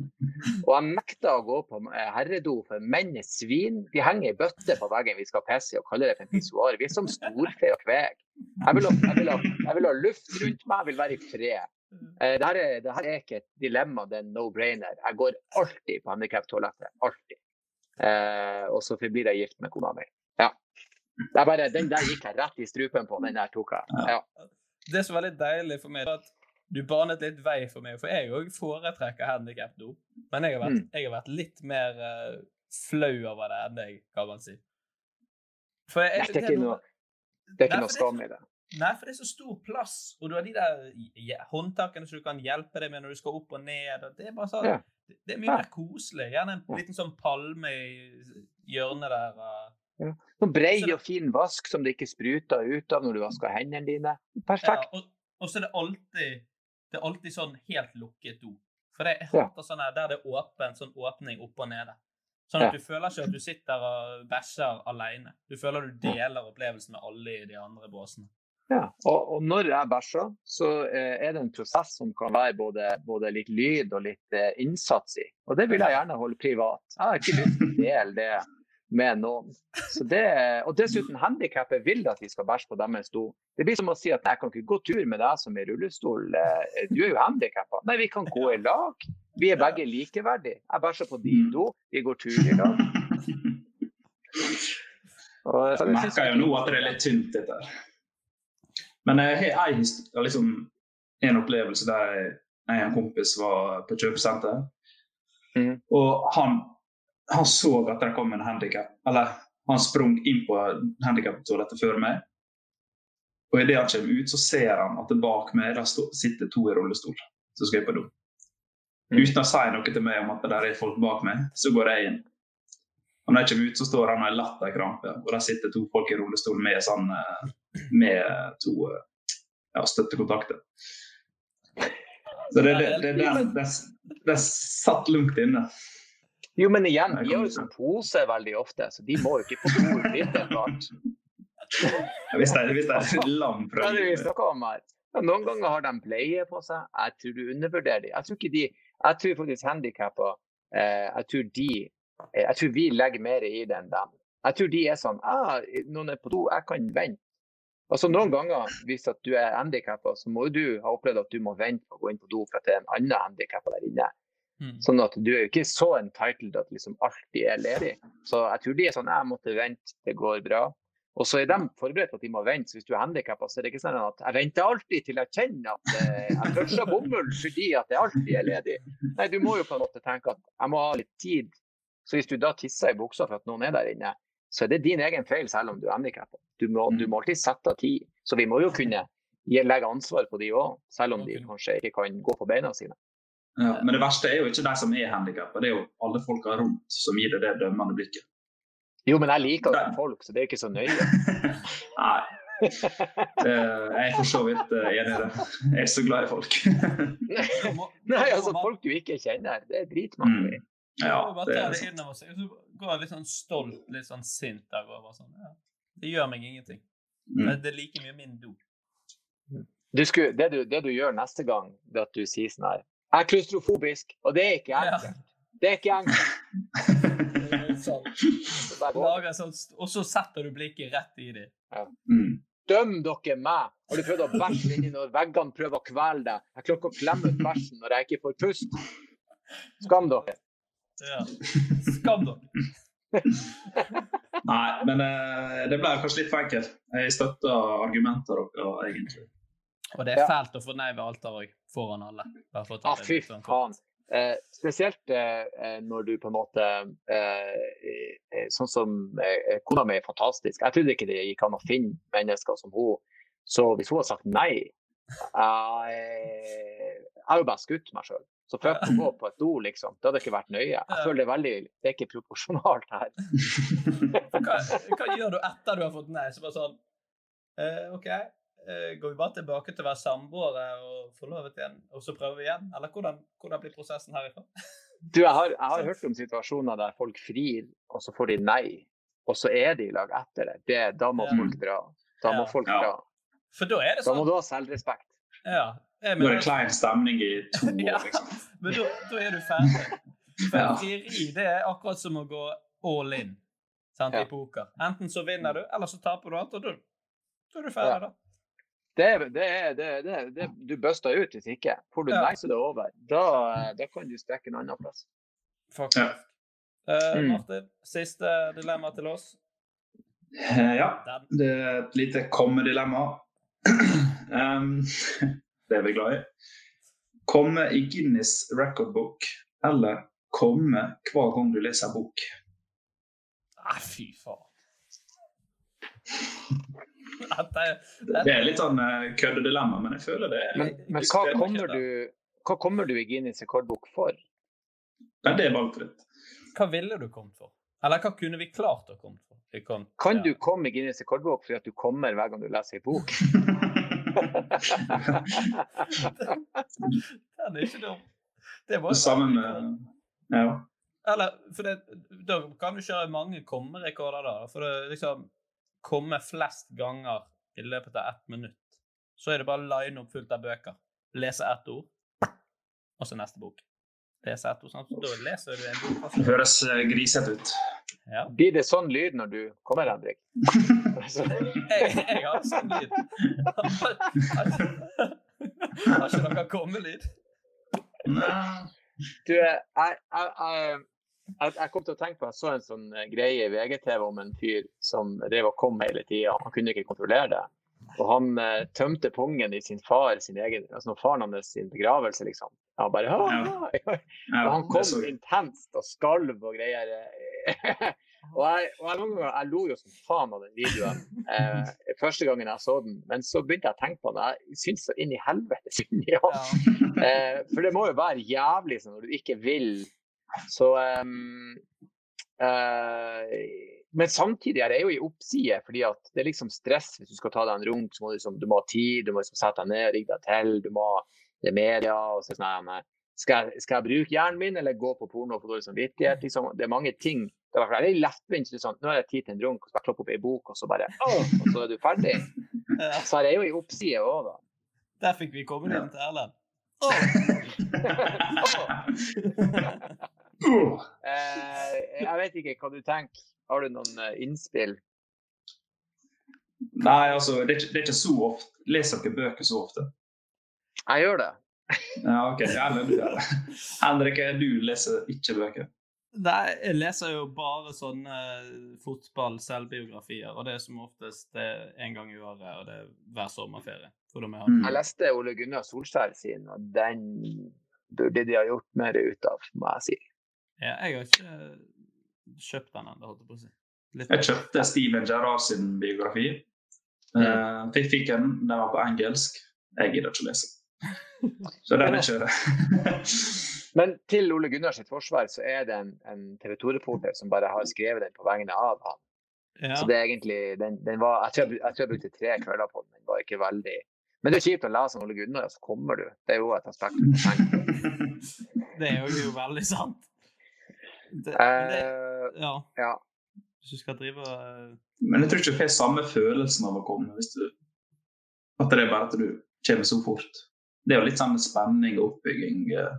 Og jeg nekter å gå på herredo, for menn er svin. De henger i bøtte på veggen vi skal pisse og kaller det for en pissoar. Vi er som storfe og kveg. Jeg vil, ha, jeg, vil ha, jeg vil ha luft rundt meg, jeg vil være i fred. Eh, Dette er, det her er ikke et dilemma, det er en no-brainer. Jeg går alltid på handikaptoalettet. Alltid. Eh, og så blir jeg gift med kona mi. Ja. Det er bare, den der gikk jeg rett i strupen på. Den der tok jeg. Ja. Det som var litt deilig for meg, var at du banet litt vei for meg, for jeg òg foretrekker handikap nå. Men jeg har vært, mm. jeg har vært litt mer uh, flau over det enn deg, kan man si. For jeg, det, er ikke noe, det er ikke noe skam i det. Nei, for det er så stor plass, og du har de der håndtakene som du kan hjelpe deg med når du skal opp og ned. og Det er bare sånn, ja. det, er mye ja. mer koselig. Gjerne en liten sånn palme i hjørnet der. Ja. Sånn brei og fin vask som det ikke spruter ut av når du vasker hendene dine. Perfekt. Ja, og, og så er det alltid det er alltid sånn helt lukket do. For det, jeg hater sånn der det er åpen, sånn åpning opp og nede. Sånn at du føler ikke at du sitter og bæsjer alene. Du føler du deler opplevelsen med alle i de andre båsene. Ja, og, og når jeg bæsjer, så eh, er det en prosess som kan være både, både litt lyd og litt eh, innsats i. Og det vil jeg gjerne holde privat. Jeg har ikke lyst til å dele det med noen. Det, og dessuten, handikappet vil at vi skal bæsje på deres do. Det blir som å si at jeg kan ikke gå tur med deg som er i rullestol, eh, du er jo handikappa. Nei, vi kan gå i lag. Vi er begge likeverdige. Jeg bæsjer på din do, vi går tur i lag. [laughs] Og, jeg merker jo nå at det er litt tynt, dette her. Men jeg har liksom, en opplevelse der jeg og en kompis var på kjøpesenter. Mm. Og han han så at det kom en handikap. Eller han sprang inn på handikaptoalettet før meg. Og idet han kommer ut, så ser han at bak meg der sitter to i rullestol som skal på do. Mm. Uten å si noe til meg om at det der er folk bak meg, så går jeg inn. Og når jeg kommer ut, så står han har latterkrampe, og der sitter to folk i rullestol med, sånn, eh, med to eh, ja, støttekontakter. Så det, det, det, det, det, det satt lungt inne. Jo, men igjen, de har jo sånn pose veldig ofte, så de må jo ikke få stor umiddelbart. Hvis det er, hvis det er lam fra. Noen ganger har de bleie på seg. Jeg tror du undervurderer dem. Jeg tror, ikke de, jeg tror faktisk handikappa eh, jeg, tror de, eh, jeg tror vi legger mer i det enn dem. Jeg tror de er sånn ah, Noen er på do, jeg kan vente. Altså Noen ganger, hvis at du er handikappa, så må du ha opplevd at du må vente på å gå inn på do for at det er en annen handikappa der inne. Mm. Sånn at du er jo ikke så entitled at liksom alltid er ledig. Så jeg tror de er sånn jeg måtte vente, det går bra. Og så er de forberedt at de må vente. Så hvis du er handikappa, så er det ikke sånn at jeg venter alltid til jeg kjenner at eh, jeg toucher bomull fordi at jeg alltid er ledig. Nei, du må jo på en måte tenke at jeg må ha litt tid. Så hvis du da tisser i buksa for at noen er der inne, så er det din egen feil selv om du er handikappa. Du, du, må alltid sette av tid. Så vi må jo kunne legge ansvar på de òg, selv om de kanskje ikke kan gå på beina sine. Ja, men det verste er jo ikke de som er handikappa, det er jo alle folka rundt som gir deg det dømmende blikket. Jo, men jeg liker jo folk, så det er ikke så nøye. [laughs] Nei. [laughs] jeg er for så vidt eh, enig i det. Jeg er så glad i folk. [laughs] Nei, altså folk du ikke kjenner, det er dritmange. Mm. Ja, det er sant. Så går jeg litt sånn stolt, litt sånn sint der over. Sånn. Ja, det gjør meg ingenting. Mm. Det er like mye min do. Du skulle, det, du, det, du, gjør neste gang, det er at du sier sånn her jeg er klaustrofobisk, og det er ikke enkelt. Ja. Det er ikke enkelt. [laughs] sånn. sånn, og så setter du blikket rett i dem. Ja. Mm. Døm dere meg! Har du prøvd å bæsje inni når veggene prøver å kvele deg? Jeg klarer ikke å klemme ut bæsjen når jeg ikke får pust. Skam dere. Ja. Skam dere. [laughs] Nei, men uh, det ble kanskje litt for enkelt. Jeg støtter argumentene deres, egentlig. Og det er fælt å få nei ved alteret òg, foran alle. Ja, ah, fy faen. Eh, spesielt eh, eh, når du på en måte eh, eh Sånn som eh, kona mi er fantastisk. Jeg trodde ikke det gikk an å finne mennesker som hun. Så hvis hun hadde sagt nei Jeg har jo bare skutt meg sjøl. Så prøv å gå på et do, liksom. Det hadde ikke vært nøye. Jeg føler det er veldig Det er ikke proporsjonalt her. [laughs] hva, hva, gjør du etter du har fått nei? Så bare sånn Eh, OK. Eh, går vi bare tilbake til å være samboere og forlovet igjen, og så prøver vi igjen? Eller hvordan, hvordan blir prosessen herifra? Du, jeg har, jeg har hørt om situasjoner der folk frir, og så får de nei. Og så er de i lag etter det. det da må Ja. folk dra. Da må folk dra. Ja. For da er det Da må sånn. du ha selvrespekt. Ja. Jeg Nå er det klein stemning i [laughs] to år, Ja. liksom. men da, da er du ferdig. For Ja. frieri det er akkurat som å gå all in sant, Ja. i poker. Enten så vinner du, eller så taper du alt, og da, da er du ferdig, Ja. da. Det, er- det, er- det, er- det, er- det, du buster ut hvis ikke. Får du Ja. nei, så er det over. Da, da kan du strekke en annen plass. Faktisk. Ja. Eh, Mm. Martin, siste dilemma til oss. Eh, Ja, det er et lite komme-dilemma. [clears throat] um, [laughs] det er vi glad i. Komme i Guinness record book eller komme hver gang du leser en bok. Nei, fy faen. [laughs] det, det, Det er litt sånn uh, køddedilemma, men jeg føler det er Men, men hva, kommer du, hva kommer du i Guinness rekordbok for? Nei, det er valgfritt. Hva ville du kommet for? Eller hva kunne vi klart å komme for? Kom, Kan ja. du komme i Guinness rekordbok fordi at du kommer hver gang du leser en bok? [laughs] Den er ikke dum. Det var Sammen med. Ja. Eller, for det, da kan du kjøre mange kommerekorder da. For det liksom komme flest ganger i løpet av ett minutt. Så er det bare line opp fullt av bøker. Lese ett ord, og så neste bok. Lese ett ord, sant? Da leser du en bok. Det høres eh, grisete ut. Ja. Blir det sånn lyd når du kommer, Henrik? [laughs] Jeg, jeg har sånn lyd. Har ikke dere kommelyd? Du, jeg, jeg, jeg, jeg, kom til å tenke på Jeg så en sånn eh, greie i VGTV om en fyr som drev og kom hele tida. Han kunne ikke kontrollere det. Og han eh, tømte pungen i sin far sin egen, altså når faren hans sin begravelse, liksom. Han bare ja. [laughs] Ja, han kom så intenst og skalv og greier. [laughs] og jeg, og jeg, ganger, jeg lo jo som faen av den videoen eh, [laughs] første gangen jeg så den. Men så begynte jeg å tenke på den. Jeg syns så inn i helvete synd i han. Eh, for det må jo være jævlig sånn når du ikke vil. Så um, eh, Men samtidig er det jo i oppside, fordi at det er liksom stress hvis du skal ta deg en runk. Så må du, liksom, du må ha tid, du må liksom sette deg ned, rigge deg til. Du må det er media og så sånn skal, jeg- skal jeg bruke hjernen min eller gå på porno og få dårlig samvittighet? Liksom, det er mange ting. Det er veldig lettvint. Sånn, nå er det tid til en drunk, og så bare kloppe opp ei bok, og så bare! Og så er du ferdig. [laughs] Ja. Så er det jo i oppside òg, da. Der fikk vi komme inn til Erlend. Uh, [laughs] Eh, jeg vet ikke hva du tenker. Har du noen eh, innspill? Nei, altså, det er, ikke, det er ikke så ofte. Leser dere bøker så ofte? Jeg gjør det. Ja, OK. Ja, du gjør det. Henrik, du leser ikke bøker? Nei, jeg leser jo bare sånne fotball-selvbiografier, og det er som oftest det en gang i året, og det er hver sommerferie. For jeg Mm. Jeg leste Ole Gunnar Solskjær sin, og den burde de ha gjort mer ut av, må jeg si. Ja, jeg har ikke kjøpt den ennå, holdt jeg på å si. Litt- Jeg kjøpte Steven Gerrard sin biografi. Uh, fikk, fikk den, den var på engelsk. Jeg gidder ikke å lese. Så den er ikke. [laughs] Men til Ole Gunnars forsvar så er det en, en TV 2-reporter som bare har skrevet den på vegne av han. Ja. Så det er egentlig, den, den var, jeg, tror jeg, jeg tror jeg brukte tre kvelder på den. Den var ikke veldig Men det er kjipt å lese om Ole Gunnar, og så kommer du. Det er jo et aspekt. [laughs] Det er jo, jo veldig sant. Det, det, Eh, ja. ja. Hvis du skal drive og eh, Men jeg tror ikke du får samme følelsen av å komme hvis du At det er bare at du kommer så fort. Det er jo litt sånn spenning og oppbygging eh,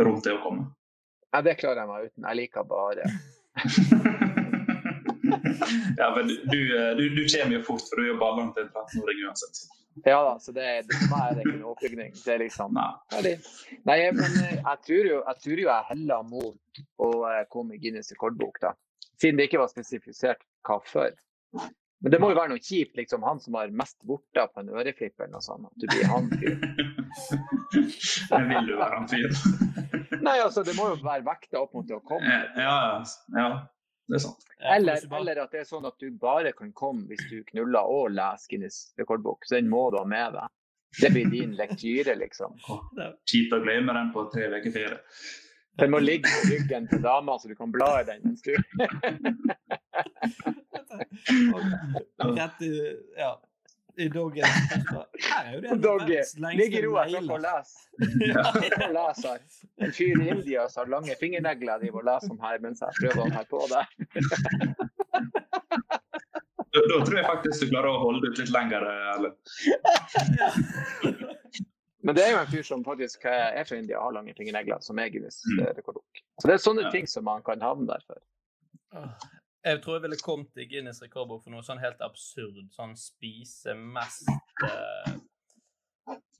rundt det å komme. ja, det klarer jeg meg uten. Jeg liker bare [laughs] ja, men du, du, eh, du, du kommer jo fort, for du jobber langt inn en 13-åring uansett. Ja da, så det, det, for meg er det ikke noe oppbygning. Det er liksom Nei. Nei, men eh, jeg tror jo jeg, tror jo jeg heller mot å komme i Guinness rekordbok, da. Siden det ikke var spesifisert hva før. Men det må jo være noe kjipt, liksom. Han som har mest vorter på en øreflipp eller noe sånt. At du blir han fyren. Jeg [laughs] vil jo være han fyren? [laughs] Nei, altså, det må jo være vekta opp mot det å komme. ja, ja, det er sant. Eller, eller at det er sånn at du bare kan komme hvis du knuller og leser Guinness rekordbok. Så den må du ha med deg. Det blir din lektyre, liksom. Kjipt å glemme den på tre uker ferie. Den må ligge på ryggen til dama, så du kan bla i den mens du [laughs] Rett i Ja. i doggen. Her er jo det Doggy. Ligg i ro, jeg skal lese. Ja. Jeg skal lese her. En fyr i India som har lange fingernegler, driver og leser om her mens jeg prøver å ha på det. Da, da tror jeg faktisk du klarer å holde ut litt lenger, Erlend. [laughs] Men det er jo en fyr som faktisk er fra India og har lange fingernegler, som er Guinness Mm. eh, rekordbok. Så det er sånne Ja. ting som man kan havne der for. Jeg tror jeg ville kommet til Guinness rekordbok for noe sånn helt absurd. Sånn spise mest eh,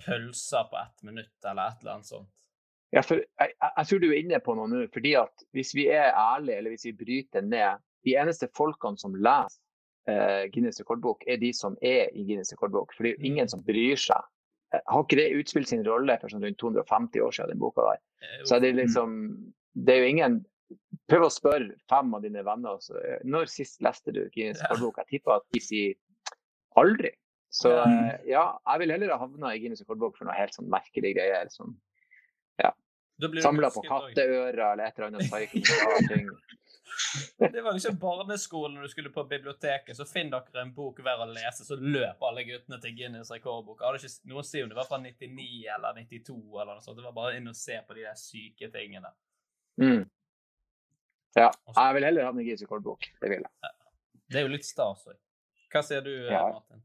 pølser på ett minutt, eller et eller annet sånt. Ja, for jeg, jeg, jeg tror du er inne på noe nå. fordi at hvis vi er ærlige, eller hvis vi bryter ned De eneste folkene som leser eh, Guinness rekordbok, er de som er i Guinness rekordbok. For det er jo ingen som bryr seg. Eh, Har ikke det utspilt sin rolle for sånn rundt 250 år siden, den boka der? Eh, Så er det liksom Det er jo ingen Prøv å spørre fem av dine venner. Så, eh, når sist leste du Guinness rekordbok? Jeg tipper at de sier aldri. Så Ja. jeg vil heller ha havna i Guinness rekordbok for noe helt sånn merkelige greier. som ja, Samla på katteører eller et eller annet. [laughs] Det var ikke barneskolen når du skulle på biblioteket, så finn dere en bok hver å lese, så løp alle guttene til Guinness rekordbok. Jeg hadde ikke noe å si om det var fra 99 eller 92 eller noe sånt. Det var bare inn og se på de der syke tingene. Mm. Ja, jeg vil heller ha en Guinness rekordbok. Det vil jeg. Det er jo litt stas òg. Hva sier du, Ja. Martin?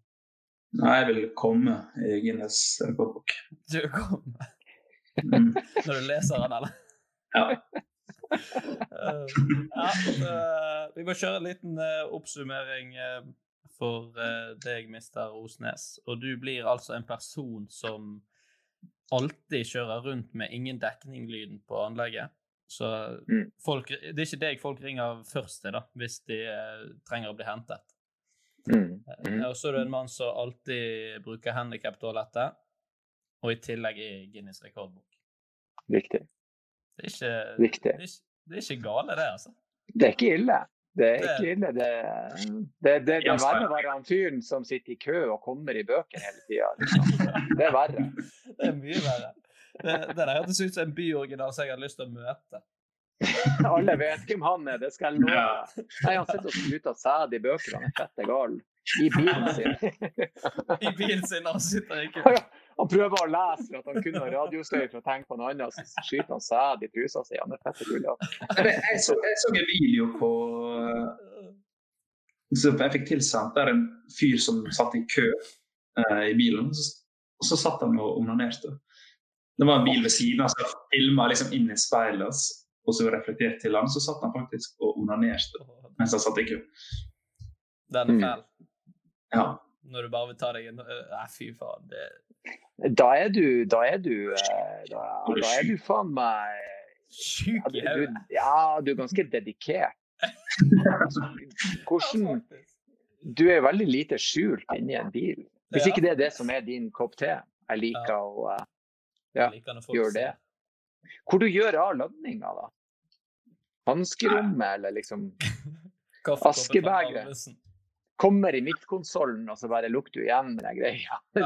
Nei, jeg vil komme i Guinness rekordbok. Du kommer? Mm. [laughs] når du leser den, eller? Ja. Eh, ja, eh, vi må kjøre en liten eh, oppsummering for deg, mister Osnes. Og du blir altså en person som alltid kjører rundt med ingen dekning-lyden på anlegget. Så Mm. folk, det er ikke deg folk ringer først til, da, hvis de trenger å bli hentet. Mm. Mm. Og så er du en mann som alltid bruker handikap-toalettet, og i tillegg i Guinness rekordbok. Riktig. Det er ikke, Riktig. det er det er ikke gale, det, altså. Det er ikke ille. Det er ikke ille. Det, det, det, det er verre å være han fyren som sitter i kø og kommer i bøker hele tida. [laughs] Liksom. Det er verre. [laughs] Det er mye verre. Det, det der hørtes ut som en byoriginal som jeg hadde lyst til å møte. [laughs] Alle vet hvem han er, det skal jeg love. Nei, Han sitter og spruter sæd i bøkene, han er fette gal. I bilen sin. I bilen sin han sitter ikke. Han prøver å lese for at han kunne ha radiostøy for å tenke på noe annet, så skyter han sæd i trusa si. Han er fette kul. Jeg, jeg, så, jeg så en video på så Jeg fikk tilsendt der en fyr som satt i kø eh, i bilen. Og så, satt han og onanerte. Det var en bil ved siden av som filma liksom inn i speilet, og så reflekterte til han, så satt han faktisk og onanerte mens han satt i kø. Den er Mm. fæl. Ja. Når du bare vil ta deg en Nei, fy faen. Det, Da er du Da er du eh, Da, da er du faen meg Sjuk i hodet. ja, du er ganske dedikert. [laughs] Hvordan Du er veldig lite skjult inni en bil. Hvis ikke det er det som er din kopp te. Jeg liker å eh, ja, gjøre det. Hvor du gjør av ladninga, da? Hanskerommet, eller liksom [laughs] Askebegeret. Kommer i midtkonsollen, og så bare lukter du igjen den greia. En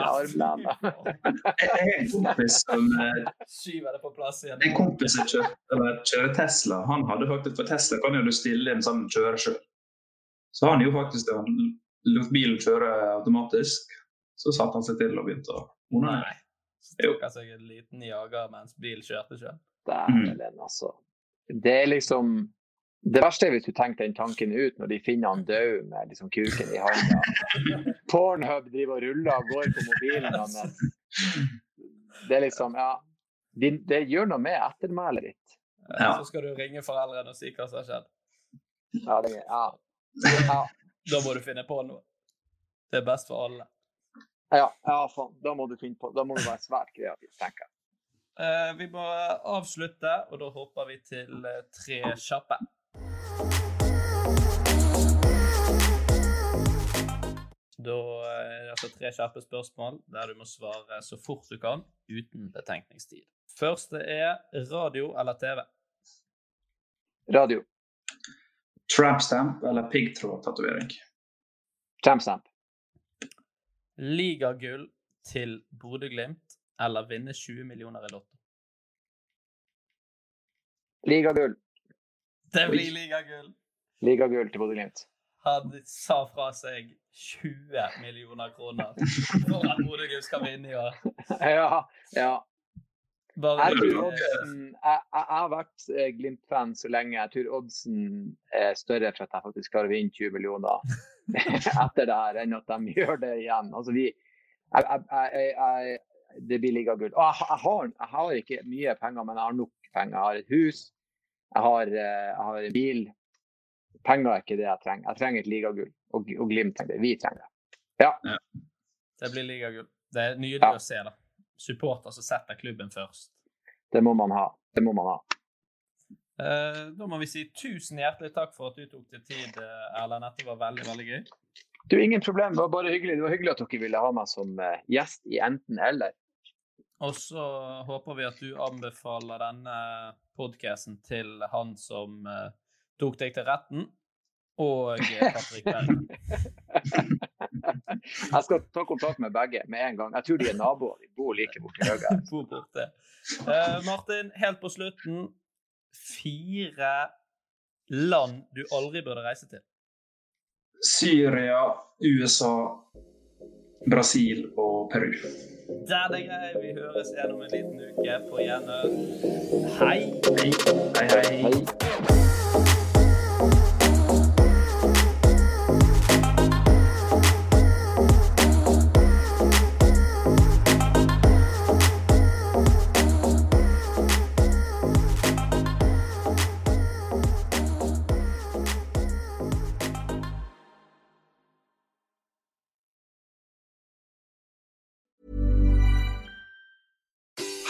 kompis som eh, Skyver det på plass igjen. En kompis som kjører, eller kjører Tesla, han hadde faktisk For Tesla kan jo du stille en sånn kjøre sjøl. Så han gjorde faktisk det. Han lot bilen kjøre automatisk. Så satte han seg til og begynte å onanere. Nei. Så tok han seg en liten jager mens bil kjørte sjøl. Dæven, altså. Det er liksom Det verste er hvis du tenker den tanken ut når de finner han død med liksom kuken i hånda. [laughs] Pornhub driver og ruller og går på mobilen hans. Det er liksom, ja. Det, det gjør noe med ettermælet ditt. Ja. Så skal du ringe foreldrene og si hva som har skjedd. Ja, det, ja. [laughs] Ja, Da må du finne på noe. Det er best for alle. ja, ja, faen. Da må du finne på Da må du være svært kreativ, tenker jeg. Eh, vi må avslutte, og da hopper vi til eh, tre kjappe. Da er det tre kjappe spørsmål der du må svare så fort du kan, uten betenkningstid. Første er radio eller TV? Radio. Trampstamp eller piggtrådtatovering? Trampstamp. Ligagull til Bodø-Glimt eller vinne 20 millioner i Lotto? Ligagull. Det blir ligagull! Ligagull til Bodø-Glimt. han sa fra seg 20 millioner kroner [laughs] for at Bodø-Glimt skal vinne i år. Ja, ja. Bare Jeg, tror oddsen, jeg, jeg har vært eh, Glimt-fan så lenge. Jeg tror oddsen er større for at jeg faktisk klarer å vinne 20 millioner [laughs] etter det her, enn at de gjør det igjen. Altså, vi, jeg, jeg, jeg, det blir ligagull. Jeg, har, jeg har ikke mye penger, men jeg har nok penger. Jeg har et hus, jeg har, eh, har en bil. Penger er ikke det jeg trenger. Jeg trenger et ligagull, og, og Glimt trenger det. Vi trenger det. Det blir ligagull. Det er nydelig Ja. å se, da. Supporter som setter klubben først. Det må man ha. Det må man ha. Eh, da må vi si tusen hjertelig takk for at du tok deg tid, eh, Erlend. Dette var veldig, veldig gøy. Du, ingen problem. Det var bare hyggelig. Det var hyggelig at dere ville ha meg som eh, gjest i enten-eller. Og så håper vi at du anbefaler denne podkasten til han som eh, tok deg til retten, og eh, Patrick Berg. [laughs] Jeg skal ta kontakt med begge med en gang. Jeg tror de er naboer. De bor like borti høyre. [laughs] Bor borte. Eh, Martin, helt på slutten. Fire land du aldri burde reise til. Syria, USA, Brasil og Peru. Der er grei. Vi høres igjen om en liten uke på gjenhør. Hei! Hei, hei. Hei.